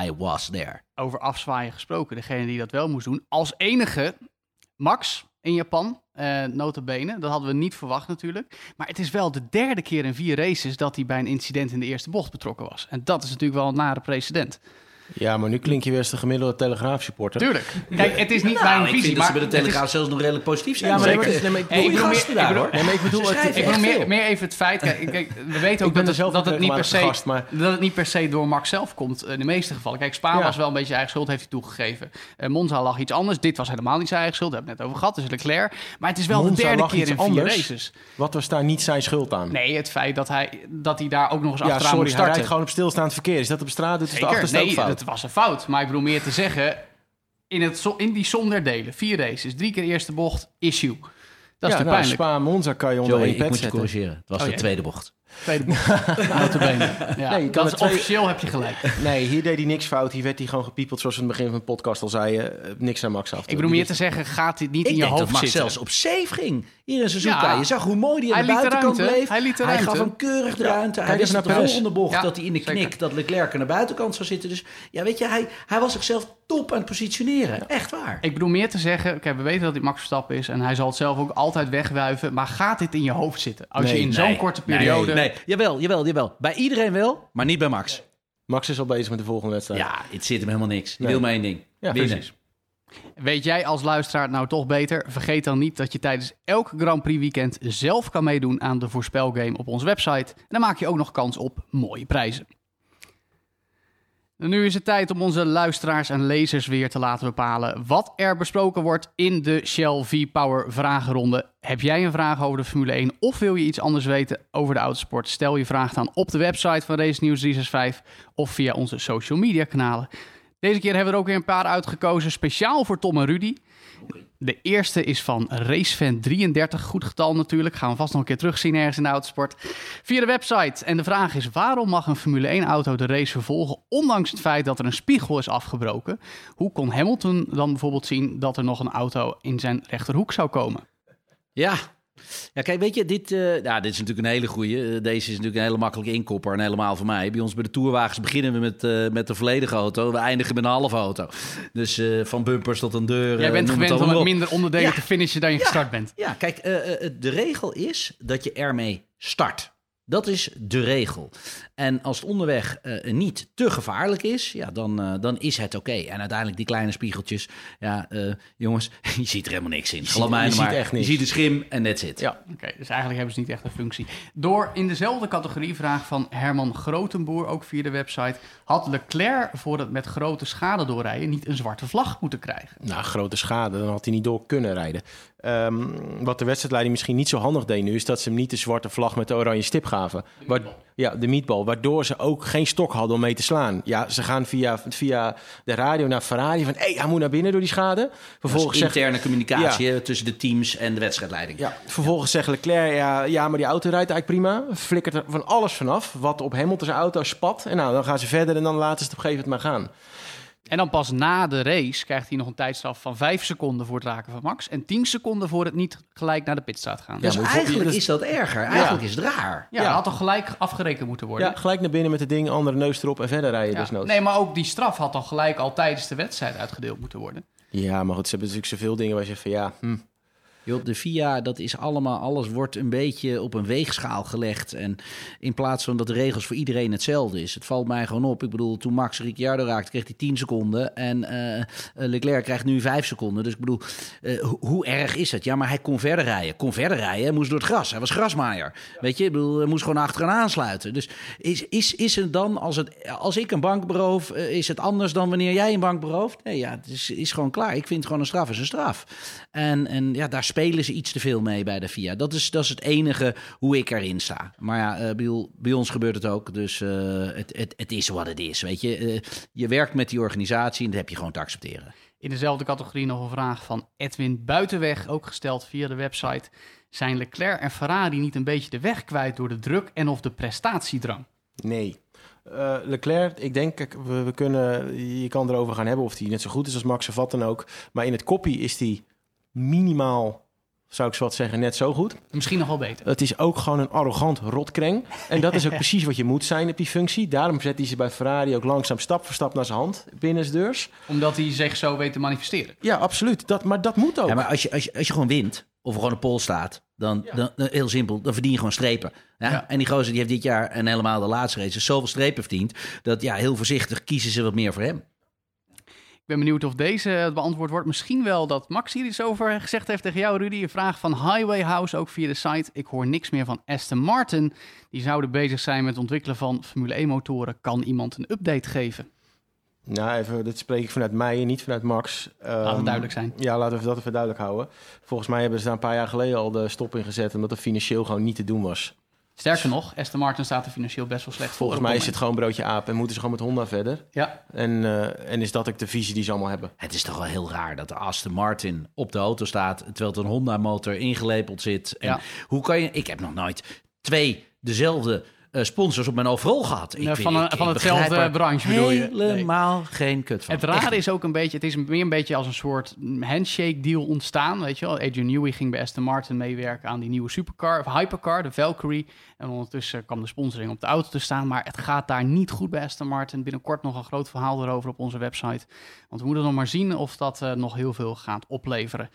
I was there. over afzwaaien gesproken. Degene die dat wel moest doen. Als enige Max in Japan, eh notabene. Dat hadden we niet verwacht natuurlijk. Maar het is wel de derde keer in vier races dat hij bij een incident in de eerste bocht betrokken was. En dat is natuurlijk wel een nare precedent. Ja, maar nu klink je weer als de gemiddelde Telegraaf-supporter. Tuurlijk. Kijk, het is niet Nou, mijn ik visie. vind dat ze maar bij de is- Telegraaf zelfs nog redelijk positief zijn. Ja, maar Zeker. nee, maar- nee, maar ik ik bedoel, gasten ik daar, bedoel- hoor. Nee, maar ik bedoel, het, Ik bedoel meer, meer even het feit, kijk, kijk, we weten ook dat, het, dat, het niet per se, gast, maar- dat het niet per se door Max zelf komt eh, in de meeste gevallen. Kijk, Spaan Ja. was wel een beetje eigen schuld, heeft hij toegegeven. Eh, Monza lag iets anders, dit was helemaal niet zijn eigen schuld, daar hebben we het net over gehad, dus Leclerc. Maar het is wel Monza de derde keer in vier races. Wat was daar niet zijn schuld aan? Nee, het feit dat hij, dat hij daar ook nog eens ja, achteraan sorry, moet hij starten. rijdt gewoon op stilstaand verkeer. Is dat op straat? Doet de achterste dat was een fout. Maar ik bedoel meer te zeggen, in, het, in die som der delen, vier races, drie keer eerste bocht, issue. Dat is ja, natuurlijk nou, pijnlijk. Spa Monza kan je onder Joey, één ik pet moet je zetten. corrigeren. Het was Oh, de jee. tweede bocht. Tweede bocht. Ja, Nee, je kan dat het is twee- officieel heb je gelijk. Nee, hier deed hij niks fout. Hier werd hij gewoon gepiepeld, zoals we in het begin van de podcast al zeiden. Eh, niks aan Max af. Ik bedoel meer te zeggen, gaat dit niet Ik in je denk dat hoofd Max zitten? zelfs op safe ging hier in Suzuka. Ja. Je zag hoe mooi die aan Hij de de buitenkant bleef. Hij liet de gaf hem keurig de ruimte. Hij wist de naar Perez. volgende bocht Ja, dat hij in de zeker. knik dat Leclerc aan de buitenkant zou zitten. Dus ja, weet je, hij, hij was zichzelf top aan het positioneren. Echt waar. Ik bedoel meer te zeggen, we weten dat hij Max Verstappen is en hij zal het zelf ook altijd wegwuiven. Maar gaat dit in je hoofd zitten? Als je in zo'n korte periode... Nee, jawel, jawel, jawel. Bij iedereen wel, maar niet bij Max. Max is al bezig met de volgende wedstrijd. Ja, het zit hem helemaal niks. Je Nee. wil maar één ding. Ja, winnen. precies. Weet jij als luisteraar het nou toch beter? Vergeet dan niet dat je tijdens elk Grand Prix weekend zelf kan meedoen aan de voorspelgame op onze website. En dan maak je ook nog kans op mooie prijzen. Nu is het tijd om onze luisteraars en lezers weer te laten bepalen wat er besproken wordt in de Shell V-Power vragenronde. Heb jij een vraag over de Formule 1 of wil je iets anders weten over de autosport? Stel je vraag dan op de website van Race News 365 of via onze social media kanalen. Deze keer hebben we er ook weer een paar uitgekozen, speciaal voor Tom en Rudy. De eerste is van RaceFan33, goed getal natuurlijk. Gaan we vast nog een keer terugzien ergens in de autosport. Via de website. En de vraag is, waarom mag een Formule 1-auto de race vervolgen... ondanks het feit dat er een spiegel is afgebroken? Hoe kon Hamilton dan bijvoorbeeld zien dat er nog een auto in zijn rechterhoek zou komen? Ja. Ja, kijk, weet je, dit, eh, ja, dit is natuurlijk een hele goeie. Deze is natuurlijk een hele makkelijke inkopper en helemaal voor mij. Bij ons bij de tourwagens beginnen we met, eh, met de volledige auto. We eindigen met een halve auto. Dus eh, van bumpers tot een deur. Jij eh, bent gewend om met minder onderdelen Ja. te finishen dan je gestart bent. Ja, kijk, eh, eh, de regel is dat je ermee start. Dat is de regel. En als het onderweg eh, niet te gevaarlijk is, ja, dan, eh, dan is het oké. En uiteindelijk die kleine spiegeltjes, ja, eh, jongens, je ziet er helemaal niks in. Geloof mij je maar. ziet echt niks. Je ziet de schim en that's it. Ja. Oké, dus eigenlijk hebben ze niet echt een functie. Door in dezelfde categorie vraag van Herman Grotenboer, ook via de website... had Leclerc voor het met grote schade doorrijden niet een zwarte vlag moeten krijgen? Nou, grote schade, dan had hij niet door kunnen rijden. Ehm, wat de wedstrijdleiding misschien niet zo handig deed nu... is dat ze hem niet de zwarte vlag met de oranje stip gaven. Wa- ja, de meatball. Waardoor ze ook geen stok hadden om mee te slaan. Ja, ze gaan via, via de radio naar Ferrari van... hé, hey, hij moet naar binnen door die schade. Vervolgens zegt interne communicatie tussen de teams en de wedstrijdleiding. Ja, vervolgens zegt Leclerc, ja, ja, maar die auto rijdt eigenlijk prima. Flikkert er van alles vanaf, wat op Hamilton's auto spat. En nou, dan gaan ze verder en dan laten ze het op een gegeven moment maar gaan. En dan pas na de race krijgt hij nog een tijdstraf van 5 seconden voor het raken van Max... en 10 seconden voor het niet gelijk naar de pitstraat gaan. Dus eigenlijk is- dat erger. Eigenlijk is het raar. Ja, Ja. dat had toch gelijk afgerekend moeten worden? Ja, gelijk naar binnen met het ding, andere neus erop en verder rijden Ja. desnoods. Nee, maar ook die straf had dan gelijk al tijdens de wedstrijd uitgedeeld moeten worden. Ja, maar goed, ze hebben natuurlijk zoveel dingen waar je zegt van ja... Hm. Joh, de VIA, dat is allemaal, alles wordt een beetje op een weegschaal gelegd. En in plaats van dat de regels voor iedereen hetzelfde is. Het valt mij gewoon op. Ik bedoel, toen Max Ricciardo raakte, kreeg hij 10 seconden. En eh, Leclerc krijgt nu 5 seconden. Dus ik bedoel, eh, ho- hoe erg is het? Ja, maar hij kon verder rijden. Kon verder rijden, hij moest door het gras. Hij was grasmaaier. Weet je, ik bedoel, hij moest gewoon achteraan aansluiten. Dus is, is, is het dan, als, het, als ik een bank beroof, eh, is het anders dan wanneer jij een bank berooft? Nee, ja, het is, is gewoon klaar. Ik vind gewoon een straf is een straf. En, en ja, daar spelen ze iets te veel mee bij de FIA. Dat is, dat is het enige hoe ik erin sta. Maar ja, eh, bij, bij ons gebeurt het ook. Dus eh, het, het, het is wat het is. Weet je, Eh, je werkt met die organisatie en dat heb je gewoon te accepteren. In dezelfde categorie nog een vraag van Edwin Buitenweg, ook gesteld via de website. Zijn Leclerc en Ferrari niet een beetje de weg kwijt door de druk en of de prestatiedrang? Nee. Eh, Leclerc, ik denk, we, we kunnen, je kan erover gaan hebben of hij net zo goed is als Max of wat dan ook. Maar in het koppie is hij minimaal, zou ik zo wat zeggen, net zo goed. Misschien nog wel beter. Het is ook gewoon een arrogant rotkreng. En dat is ook precies wat je moet zijn op die functie. Daarom zet hij ze bij Ferrari ook langzaam stap voor stap naar zijn hand binnensdeurs. Omdat hij zich zo weet te manifesteren. Ja, absoluut. Dat, maar dat moet ook. Ja, maar als je, als, je, als je gewoon wint, of gewoon een pol staat, dan, dan, dan- heel simpel, dan verdien je gewoon strepen. Ja? Ja. En die gozer die heeft dit jaar en helemaal de laatste race zoveel strepen verdiend, dat ja, heel voorzichtig kiezen ze wat meer voor hem. Ik ben benieuwd of deze beantwoord wordt. Misschien wel dat Max hier iets over gezegd heeft tegen jou, Rudy. Een vraag van Highway House, ook via de site. Ik hoor niks meer van Aston Martin. Die zouden bezig zijn met het ontwikkelen van Formule 1-motoren. Kan iemand een update geven? Nou, even, dit spreek ik vanuit mij en niet vanuit Max. Laat het Ehm, duidelijk zijn. Ja, laten we dat even duidelijk houden. Volgens mij hebben ze daar een paar jaar geleden al de stop in gezet... omdat het financieel gewoon niet te doen was. Sterker nog, Aston Martin staat er financieel best wel slecht voor. Volgens mij het is het gewoon broodje aap en moeten ze gewoon met Honda verder. Ja, En, eh, en is dat ook de visie die ze allemaal hebben. Het is toch wel heel raar dat de Aston Martin op de auto staat, terwijl er een Honda-motor ingelepeld zit. En Ja. hoe kan je... Ik heb nog nooit twee dezelfde eh, sponsors op mijn overal gehad. Ik van een- ik- ik van hetzelfde branche bedoel je? Helemaal geen kut van. Het rare is ook een beetje, het is meer een beetje als een soort handshake deal ontstaan, weet je wel. Adrian Newey ging bij Aston Martin meewerken aan die nieuwe supercar, of hypercar, de Valkyrie. En ondertussen kwam de sponsoring op de auto te staan, maar het gaat daar niet goed bij Aston Martin. Binnenkort nog een groot verhaal erover op onze website. Want we moeten nog maar zien of dat eh, nog heel veel gaat opleveren.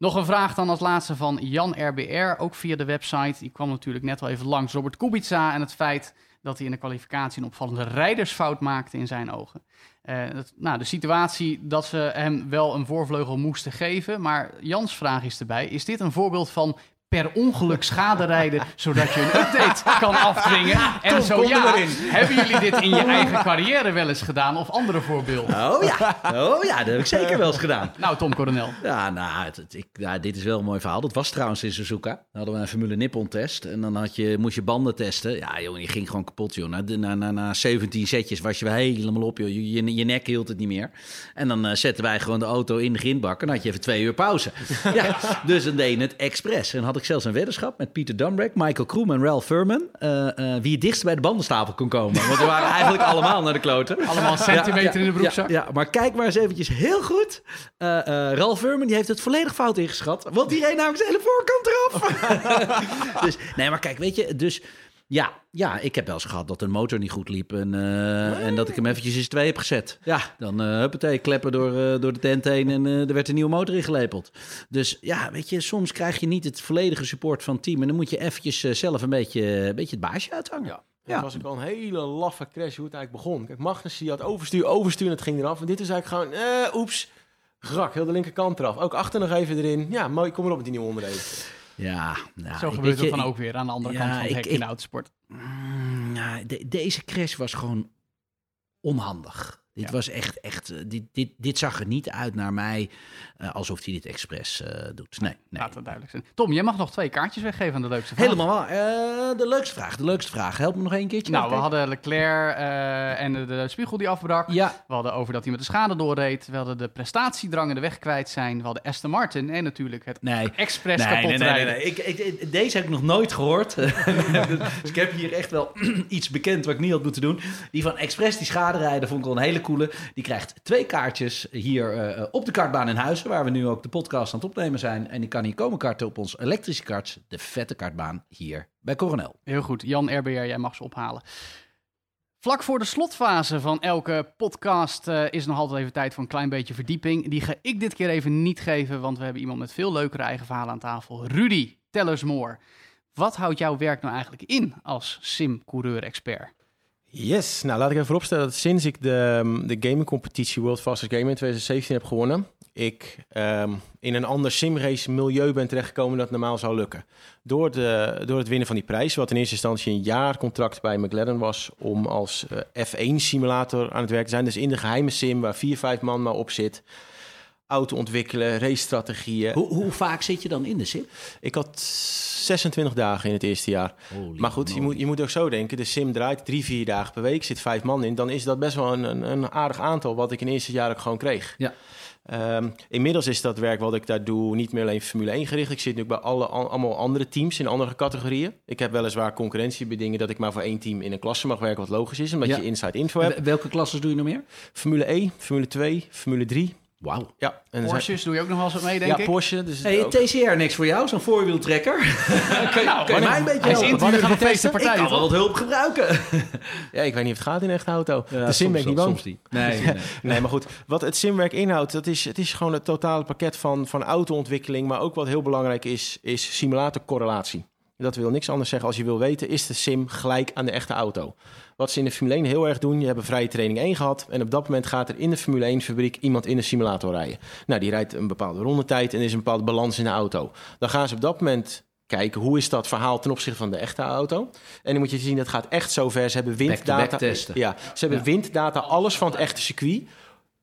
Nog een vraag dan als laatste van Jan RBR, ook via de website. Die kwam natuurlijk net al even langs. Robert Kubica en het feit dat hij in de kwalificatie een opvallende rijdersfout maakte in zijn ogen. Eh, dat, nou, de situatie dat ze hem wel een voorvleugel moesten geven. Maar Jans vraag is erbij: is dit een voorbeeld van per ongeluk schade rijden zodat je een update kan afdwingen? En zo ja, hebben jullie dit in je eigen carrière wel eens gedaan of andere voorbeelden? Oh ja, oh ja, dat heb ik zeker wel eens gedaan. Nou, Tom Coronel. Ja, nou, het, het- ik, dit is wel een mooi verhaal. Dat was trouwens in Suzuka. Dan hadden we een Formule Nippon test. En dan had je, moest je banden testen. Ja, joh, je ging gewoon kapot, joh. Na, na, na, na 17 setjes was je weer helemaal op, joh. Je, je, je nek hield het niet meer. En dan eh, zetten wij gewoon de auto in de grindbak. En dan had je even twee uur pauze. ja, dus dan deed je het expres. En had ik zelfs een weddenschap met Pieter Dumbrek, Michael Kroem en Ralph Furman. eh, eh, wie het dichtst bij de bandenstapel kon komen. Want we waren eigenlijk allemaal naar de kloten. Allemaal centimeter in de broekzak. Ja, ja, maar kijk maar eens eventjes heel goed. Eh, Ralf Furman die heeft het volledig fout ingeschat. Want die reed namelijk zijn hele voorkant eraf. dus, nee, maar kijk, weet je, dus... Ja, ja, ik heb wel eens gehad dat een motor niet goed liep en, eh, en dat ik hem eventjes eens twee heb gezet. Ja, dan uh, huppatee, kleppen door, eh, door de tent heen en er werd een nieuwe motor ingelepeld. Dus ja, weet je, soms krijg je niet het volledige support van het team en dan moet je eventjes zelf een beetje, een beetje het baasje uithangen. Ja. Dat was ook wel een hele laffe crash hoe het eigenlijk begon. Kijk, Magnus die had overstuur, overstuur en het ging eraf. En dit is eigenlijk gewoon, oeps, grak, heel de linkerkant eraf. Ook achter nog even erin. Ja, mooi, kom erop met die nieuwe onderdelen. Ja, nou, Zo gebeurt het je, dan ook weer aan de andere ja, kant van het hek ik- in de autosport. Mm, de- deze crash was gewoon onhandig. Dit Ja. was echt, echt, eh, dit, dit, dit zag er niet uit naar mij eh, alsof hij dit expres eh, doet. Nee, nee. Laat het duidelijk zijn. Tom, jij mag nog twee kaartjes weggeven aan de leukste vraag. Helemaal waar. Eh, de leukste vraag, de leukste vraag. Help me nog één keertje. Nou, we hadden Leclerc en de, de spiegel die afbrak. Ja, We hadden over dat hij met de schade doorreed. We hadden de prestatiedrangen de weg kwijt zijn. We hadden Aston Martin en natuurlijk het nee. expres Nee, kapot nee, nee, nee, nee. Ik, ik, deze heb ik nog nooit gehoord. dus ik heb hier echt wel iets bekend wat ik niet had moeten doen. Die van Express, die schade rijden, vond ik wel een hele coole. Die krijgt twee kaartjes hier op de kartbaan in Huizen, waar we nu ook de podcast aan het opnemen zijn. En die kan hier komen karten op ons elektrische karts, de vette kartbaan hier bij Coronel. Heel goed. Jan RBR, jij mag ze ophalen. Vlak voor de slotfase van elke podcast eh, is nog altijd even tijd voor een klein beetje verdieping. Die ga ik dit keer even niet geven, want we hebben iemand met veel leukere eigen verhalen aan tafel. Rudy, tell us more. Wat houdt jouw werk nou eigenlijk in als sim-coureur-expert? Yes, nou laat ik even vooropstellen dat sinds ik de, de gaming competitie World Fastest Game in 2017 heb gewonnen, ik ehm, in een ander simrace milieu ben terechtgekomen dat normaal zou lukken. Door, de, door het winnen van die prijs, wat in eerste instantie een jaarcontract bij McLaren was om als eh, F1 simulator aan het werk te zijn. Dus in de geheime sim waar vier, vijf man maar op zit. Auto ontwikkelen, racestrategieën. Hoe, hoe vaak zit je dan in de sim? Ik had 26 dagen in het eerste jaar. Maar goed, je moet, je moet ook zo denken. De sim draait drie, vier dagen per week. Zit vijf man in. Dan is dat best wel een, een, een aardig aantal wat ik in het eerste jaar ook gewoon kreeg. Ja. Ehm, inmiddels is dat werk wat ik daar doe niet meer alleen Formule 1 gericht. Ik zit nu bij alle, al- allemaal andere teams in andere categorieën. Ik heb weliswaar concurrentiebedingen dat ik maar voor één team in een klasse mag werken, wat logisch is, omdat Ja. je inside info hebt. Wel- Welke klasses doe je nog meer? Formule E, Formule 2, Formule 3, Wauw. Ja, en Porsches doe je ook nog wel eens wat mee, denk ja, ik. Porsche. Dus Hey, ook- TCR, niks voor jou, zo'n voorwieltrekker. kan, Nou, je mij een beetje hij is helpen? Wanneer gaan de? Ik partijen. kan wel wat hulp gebruiken. ja, ik weet niet of het gaat in een echte auto. de sim ben ik niet bang. Soms niet. Nee, nee. Nee, maar goed. Wat het simwerk inhoudt, dat is, het is gewoon het totale pakket van, van auto-ontwikkeling. Maar ook wat heel belangrijk is, is simulatorcorrelatie. Dat wil niks anders zeggen als je wil weten, is de sim gelijk aan de echte auto? Wat ze in de Formule 1 heel erg doen, je hebt een vrije training 1 gehad... en op dat moment gaat er in de Formule 1 fabriek iemand in de simulator rijden. Nou, die rijdt een bepaalde rondetijd en er is een bepaalde balans in de auto. Dan gaan ze op dat moment kijken hoe is dat verhaal ten opzichte van de echte auto. En dan moet je zien, dat gaat echt zo ver. Ze hebben winddata. Testen. Ja, ze hebben winddata, alles van het echte circuit.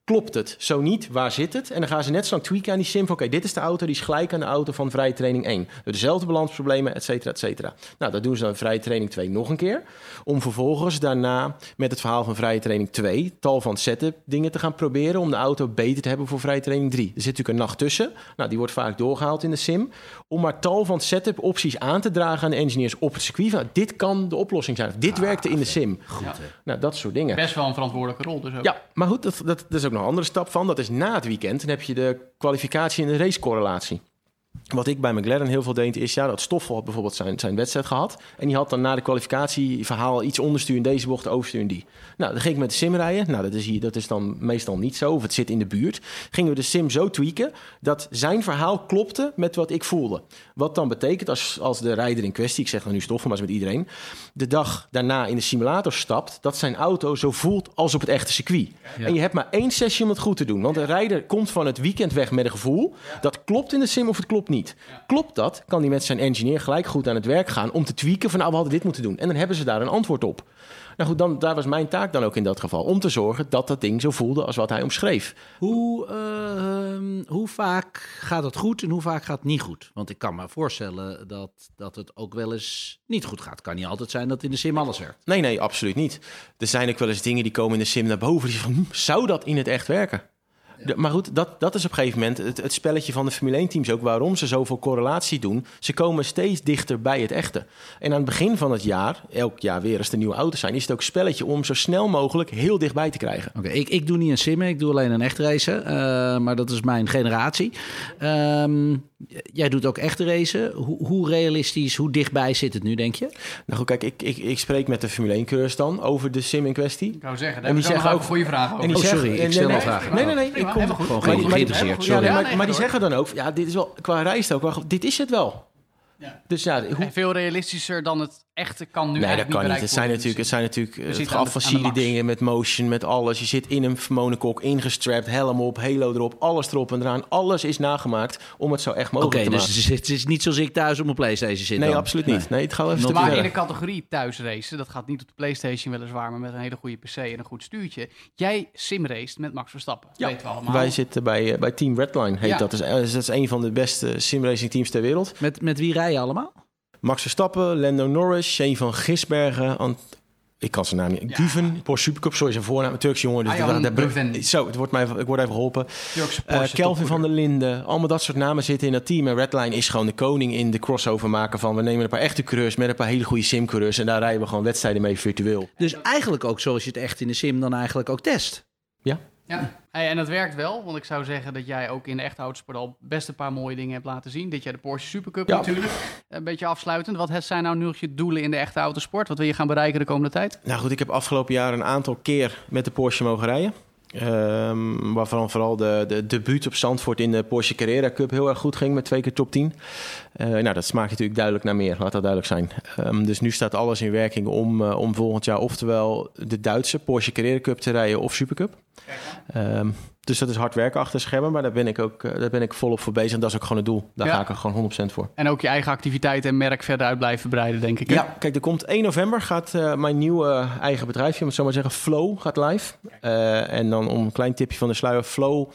Klopt het? Zo niet, waar zit het? En dan gaan ze net zo lang tweaken aan die sim. van, Oké, dit is de auto, die is gelijk aan de auto van vrije training 1. Dezelfde balansproblemen, et cetera, et cetera. Nou, dat doen ze dan in vrije training 2 nog een keer. Om vervolgens daarna met het verhaal van vrije training 2... tal van setup dingen te gaan proberen... om de auto beter te hebben voor vrije training 3. Er zit natuurlijk een nacht tussen. Nou, die wordt vaak doorgehaald in de sim. Om maar tal van setup opties aan te dragen aan de engineers op het circuit. Van, dit kan de oplossing zijn. Of dit werkte in de sim. Goed. Nou, dat soort dingen. Best wel een verantwoordelijke rol dus ook. Ja, maar goed, dat, dat, dat is ook nog een andere stap van. Dat is na het weekend. Dan heb je de kwalificatie en de racecorrelatie. Wat ik bij McLaren heel veel deed, is ja, dat Stoffel had bijvoorbeeld zijn, zijn wedstrijd gehad. En die had dan na de kwalificatie verhaal iets onderstuur in deze bocht, overstuur in die. Nou, dan ging ik met de sim rijden. Nou, dat is, hier, dat is dan meestal niet zo, of het zit in de buurt. Gingen we de sim zo tweaken dat zijn verhaal klopte met wat ik voelde. Wat dan betekent als, als de rijder in kwestie, ik zeg dan nu Stoffel, maar is met iedereen, de dag daarna in de simulator stapt, dat zijn auto zo voelt als op het echte circuit. En je hebt maar één sessie om het goed te doen. Want de rijder komt van het weekend weg met een gevoel. Dat klopt in de sim of het klopt niet. Klopt dat, kan hij met zijn engineer gelijk goed aan het werk gaan om te tweaken van nou, we hadden dit moeten doen. En dan hebben ze daar een antwoord op. Nou goed, dan, daar was mijn taak dan ook in dat geval. Om te zorgen dat dat ding zo voelde als wat hij omschreef. Hoe, ehm, hoe vaak gaat het goed en hoe vaak gaat het niet goed? Want ik kan me voorstellen dat, dat het ook wel eens niet goed gaat. Het kan niet altijd zijn dat in de sim alles werkt. Nee, nee, absoluut niet. Er zijn ook wel eens dingen die komen in de sim naar boven. Die van, hm, zou dat in het echt werken? De- maar goed, dat, dat is op een gegeven moment het, het spelletje van de Formule 1-teams ook. Waarom ze zoveel correlatie doen. Ze komen steeds dichter bij het echte. En aan het begin van het jaar, elk jaar weer als er nieuwe auto's zijn... is het ook spelletje om zo snel mogelijk heel dichtbij te krijgen. Oké, ik, ik doe niet een simmen, ik doe alleen een echt racen. eh, maar dat is mijn generatie. Ehm, jij doet ook echt racen. Hoe, hoe realistisch, hoe dichtbij zit het nu, denk je? Nou goed, kijk, ik, ik, ik spreek met de Formule 1-coureurs dan over de sim in kwestie. Ik wou zeggen, daar En heb die zeggen ook goede vragen over. En die Oh, zeggen- sorry, ik stel nee, vragen. Nee, nee, nee. Ik kom. Gewoon geïnteresseerd, Ja, maar, die zeggen dan ook, ja, dit is wel qua rijst ook, wel- dit is het wel. Ja. Dus ja, hoe, En veel realistischer dan het echte kan nu nee, dat kan niet. Het zijn natuurlijk, het zijn natuurlijk eh, dingen met motion, met alles. Je zit in een monocoque ingestrapt, helm op, halo erop, alles erop en eraan. Alles is nagemaakt om het zo echt Oké, mogelijk te dus maken. het is, het is niet zoals ik thuis op mijn Playstation zit Nee, dan. absoluut niet. Nee, het gaat even Maar in de categorie thuisracen, dat gaat niet op de PlayStation weliswaar, maar met een hele goede PC en een goed stuurtje. Jij simraced met Max Verstappen. Ja, weten we allemaal. Wij zitten bij, eh, bij Team Redline, heet Ja. dat. Dus, dat is een van de beste simracing teams ter wereld. Met, met wie rij allemaal? Max Verstappen, Lando Norris, Shane van Gisbergen, Ant- ik kan zijn naam niet. Ja. Guven, Porsche Supercup, sorry zijn voornaam, een Turkse jongen. Dus dat- Guven. zo, het wordt mij, ik word even geholpen. Eh, Kelvin van der. Linden, allemaal dat soort namen zitten in dat team. En Redline is gewoon de koning in de crossover maken van... we nemen een paar echte coureurs met een paar hele goede simcoureurs... en daar rijden we gewoon wedstrijden mee virtueel. Dus eigenlijk ook zoals je het echt in de sim dan eigenlijk ook test. Ja, Ja, Hey, en dat werkt wel, want ik zou zeggen dat jij ook in de echte autosport al best een paar mooie dingen hebt laten zien. Dit jaar de Porsche Supercup Ja. natuurlijk. Een beetje afsluitend. Wat zijn nou nu nog je doelen in de echte autosport? Wat wil je gaan bereiken de komende tijd? nou goed, ik heb afgelopen jaar een aantal keer met de Porsche mogen rijden. Ehm, waarvan vooral de, de debuut op Zandvoort in de Porsche Carrera Cup heel erg goed ging met twee keer top 10. Eh, nou, dat smaakt natuurlijk duidelijk naar meer, laat dat duidelijk zijn. Ehm, dus nu staat alles in werking om, eh, om volgend jaar oftewel de Duitse Porsche Carrera Cup te rijden of Supercup. Ehm, dus dat is hard werken achter schermen, maar daar ben ik ook eh, daar ben ik volop voor bezig. En dat is ook gewoon het doel. Daar Ja. ga ik er gewoon 100% voor. En ook je eigen activiteiten en merk verder uit blijven breiden, denk ik. hè? Ja, kijk, er komt 1 november gaat eh, mijn nieuwe eigen bedrijfje, om het zo maar zeggen, Flow gaat live. Eh, en dan om een klein tipje van de sluier, Flow.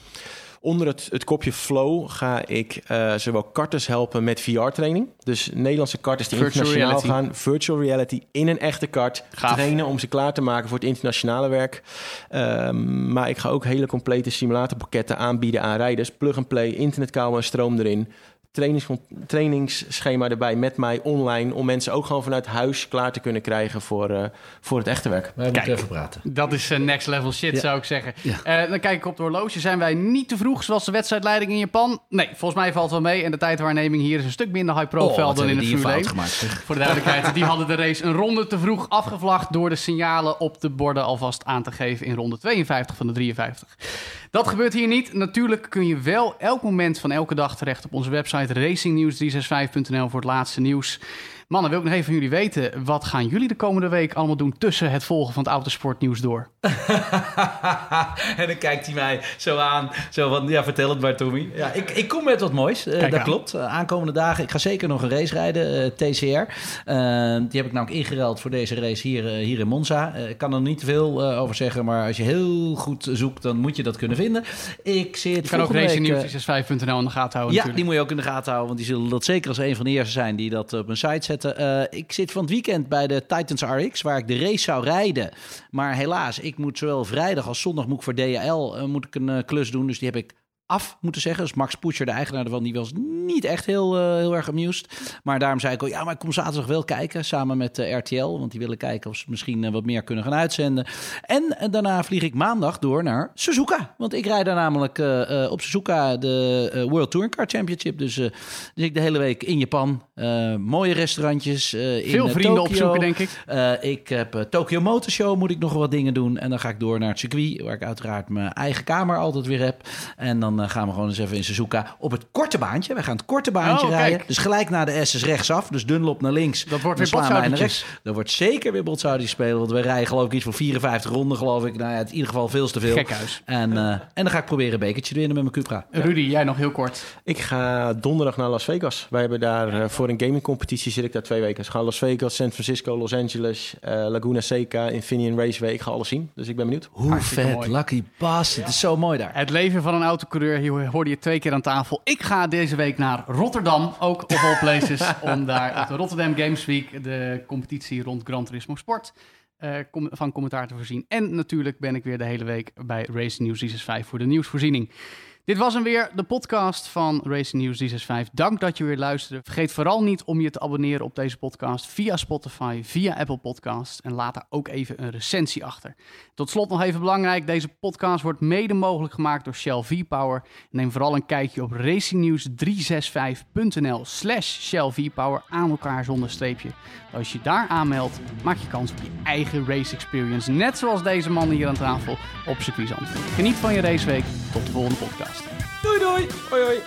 Onder het, het kopje Flow ga ik eh, zowel karters helpen met VR-training. Dus Nederlandse karters die Virtual internationaal reality. gaan, virtual reality in een echte kart Gaaf. trainen om ze klaar te maken voor het internationale werk. Ehm, maar ik ga ook hele complete simulatorpakketten aanbieden aan rijders. Plug and play, internetkabel en stroom erin. Trainings, trainingsschema erbij met mij online. Om mensen ook gewoon vanuit huis klaar te kunnen krijgen voor, uh, voor het echte werk. We moeten even praten. Dat is uh, next level shit, zou ik zeggen. Ja. Uh, dan kijk ik op de horloge. Zijn wij niet te vroeg, zoals de wedstrijdleiding in Japan? Nee, volgens mij valt wel mee. En de tijdwaarneming hier is een stuk minder high profile oh, dan in het Formule gemaakt. Voor de duidelijkheid, die hadden de race een ronde te vroeg afgevlacht... door de signalen op de borden alvast aan te geven in ronde 52 van de 53. Dat gebeurt hier niet. Natuurlijk kun je wel elk moment van elke dag terecht op onze website racingnews365.nl voor het laatste nieuws. Mannen, wil ik nog even van jullie weten, wat gaan jullie de komende week allemaal doen tussen het volgen van het autosportnieuws door? en dan kijkt hij mij zo aan, zo van, ja, vertel het maar Tommy. Ja, ik, ik kom met wat moois, uh, dat klopt. Uh, aankomende dagen, ik ga zeker nog een race rijden, uh, TCR. die heb ik namelijk ingeruild voor deze race hier, hier in Monza. ik kan er niet te veel over zeggen, maar als je heel goed zoekt, dan moet je dat kunnen vinden. Ik zit je kan ook racingnieuws65.nl in de gaten houden Ja, natuurlijk. die moet je ook in de gaten houden, want die zullen dat zeker als een van de eerste zijn die dat op een site zetten. Uh, ik zit van het weekend bij de Titans RX, waar ik de race zou rijden. Maar helaas, ik moet zowel vrijdag als zondag moet ik voor DHL uh, moet ik een uh, klus doen. Dus die heb ik af moeten zeggen. Dus Max Poetscher, de eigenaar ervan, die was niet echt heel, uh, heel erg amused. Maar daarom zei ik al, ja, maar ik kom zaterdag wel kijken samen met uh, RTL. Want die willen kijken of ze misschien uh, wat meer kunnen gaan uitzenden. En daarna vlieg ik maandag door naar Suzuka. Want ik rijd daar namelijk op Suzuka de World Touring Car Championship. Dus, dus ik de hele week in Japan. mooie restaurantjes. Veel in, vrienden Tokyo. opzoeken, denk ik. ik heb Tokyo Motor Show, moet ik nog wat dingen doen. En dan ga ik door naar het circuit, waar ik uiteraard mijn eigen kamer altijd weer heb. En dan gaan we gewoon eens even in Suzuka op het korte baantje. Wij gaan het korte baantje oh, rijden. Dus gelijk naar de S's rechtsaf. Dus Dunlop naar links. Dat wordt weer botsaudietjes. Dat wordt zeker weer botsaudietjes spelen. Want we rijden geloof ik iets voor 54 ronden geloof ik. Nou ja, in ieder geval veel te veel. Gekhuis. En, uh, en dan ga ik proberen een bekertje te winnen met mijn Cupra. Ja. Rudy, jij nog heel kort. Ik ga donderdag naar Las Vegas. Wij hebben daar uh, voor een gamingcompetitie zit ik daar twee weken. Dus gaan Las Vegas, San Francisco, Los Angeles, uh, Laguna Seca, Infineon Raceway. Ik ga alles zien. Dus ik ben benieuwd. Hoe Hartstikke vet. Mooi. Lucky bas. Het is zo mooi daar. Het leven van een autocoureur. Hier hoorde je twee keer aan tafel. Ik ga deze week naar Rotterdam, ook of all places, om daar op de Rotterdam Games Week de competitie rond Gran Turismo Sport uh, com van commentaar te voorzien. En natuurlijk ben ik weer de hele week bij Race News 5 voor de nieuwsvoorziening. Dit was hem weer, de podcast van Racing News 365. Dank dat je weer luisterde. Vergeet vooral niet om je te abonneren op deze podcast via Spotify, via Apple Podcasts. En laat daar ook even een recensie achter. Tot slot nog even belangrijk, deze podcast wordt mede mogelijk gemaakt door Shell V-Power. Neem vooral een kijkje op racingnews365.nl slash Shell V-Power aan elkaar zonder streepje. Als je daar aanmeldt, maak je kans op je eigen race experience. Net zoals deze man hier aan tafel op circuit Geniet van je raceweek. Tot de volgende podcast. Doei doei. Hoi hoi.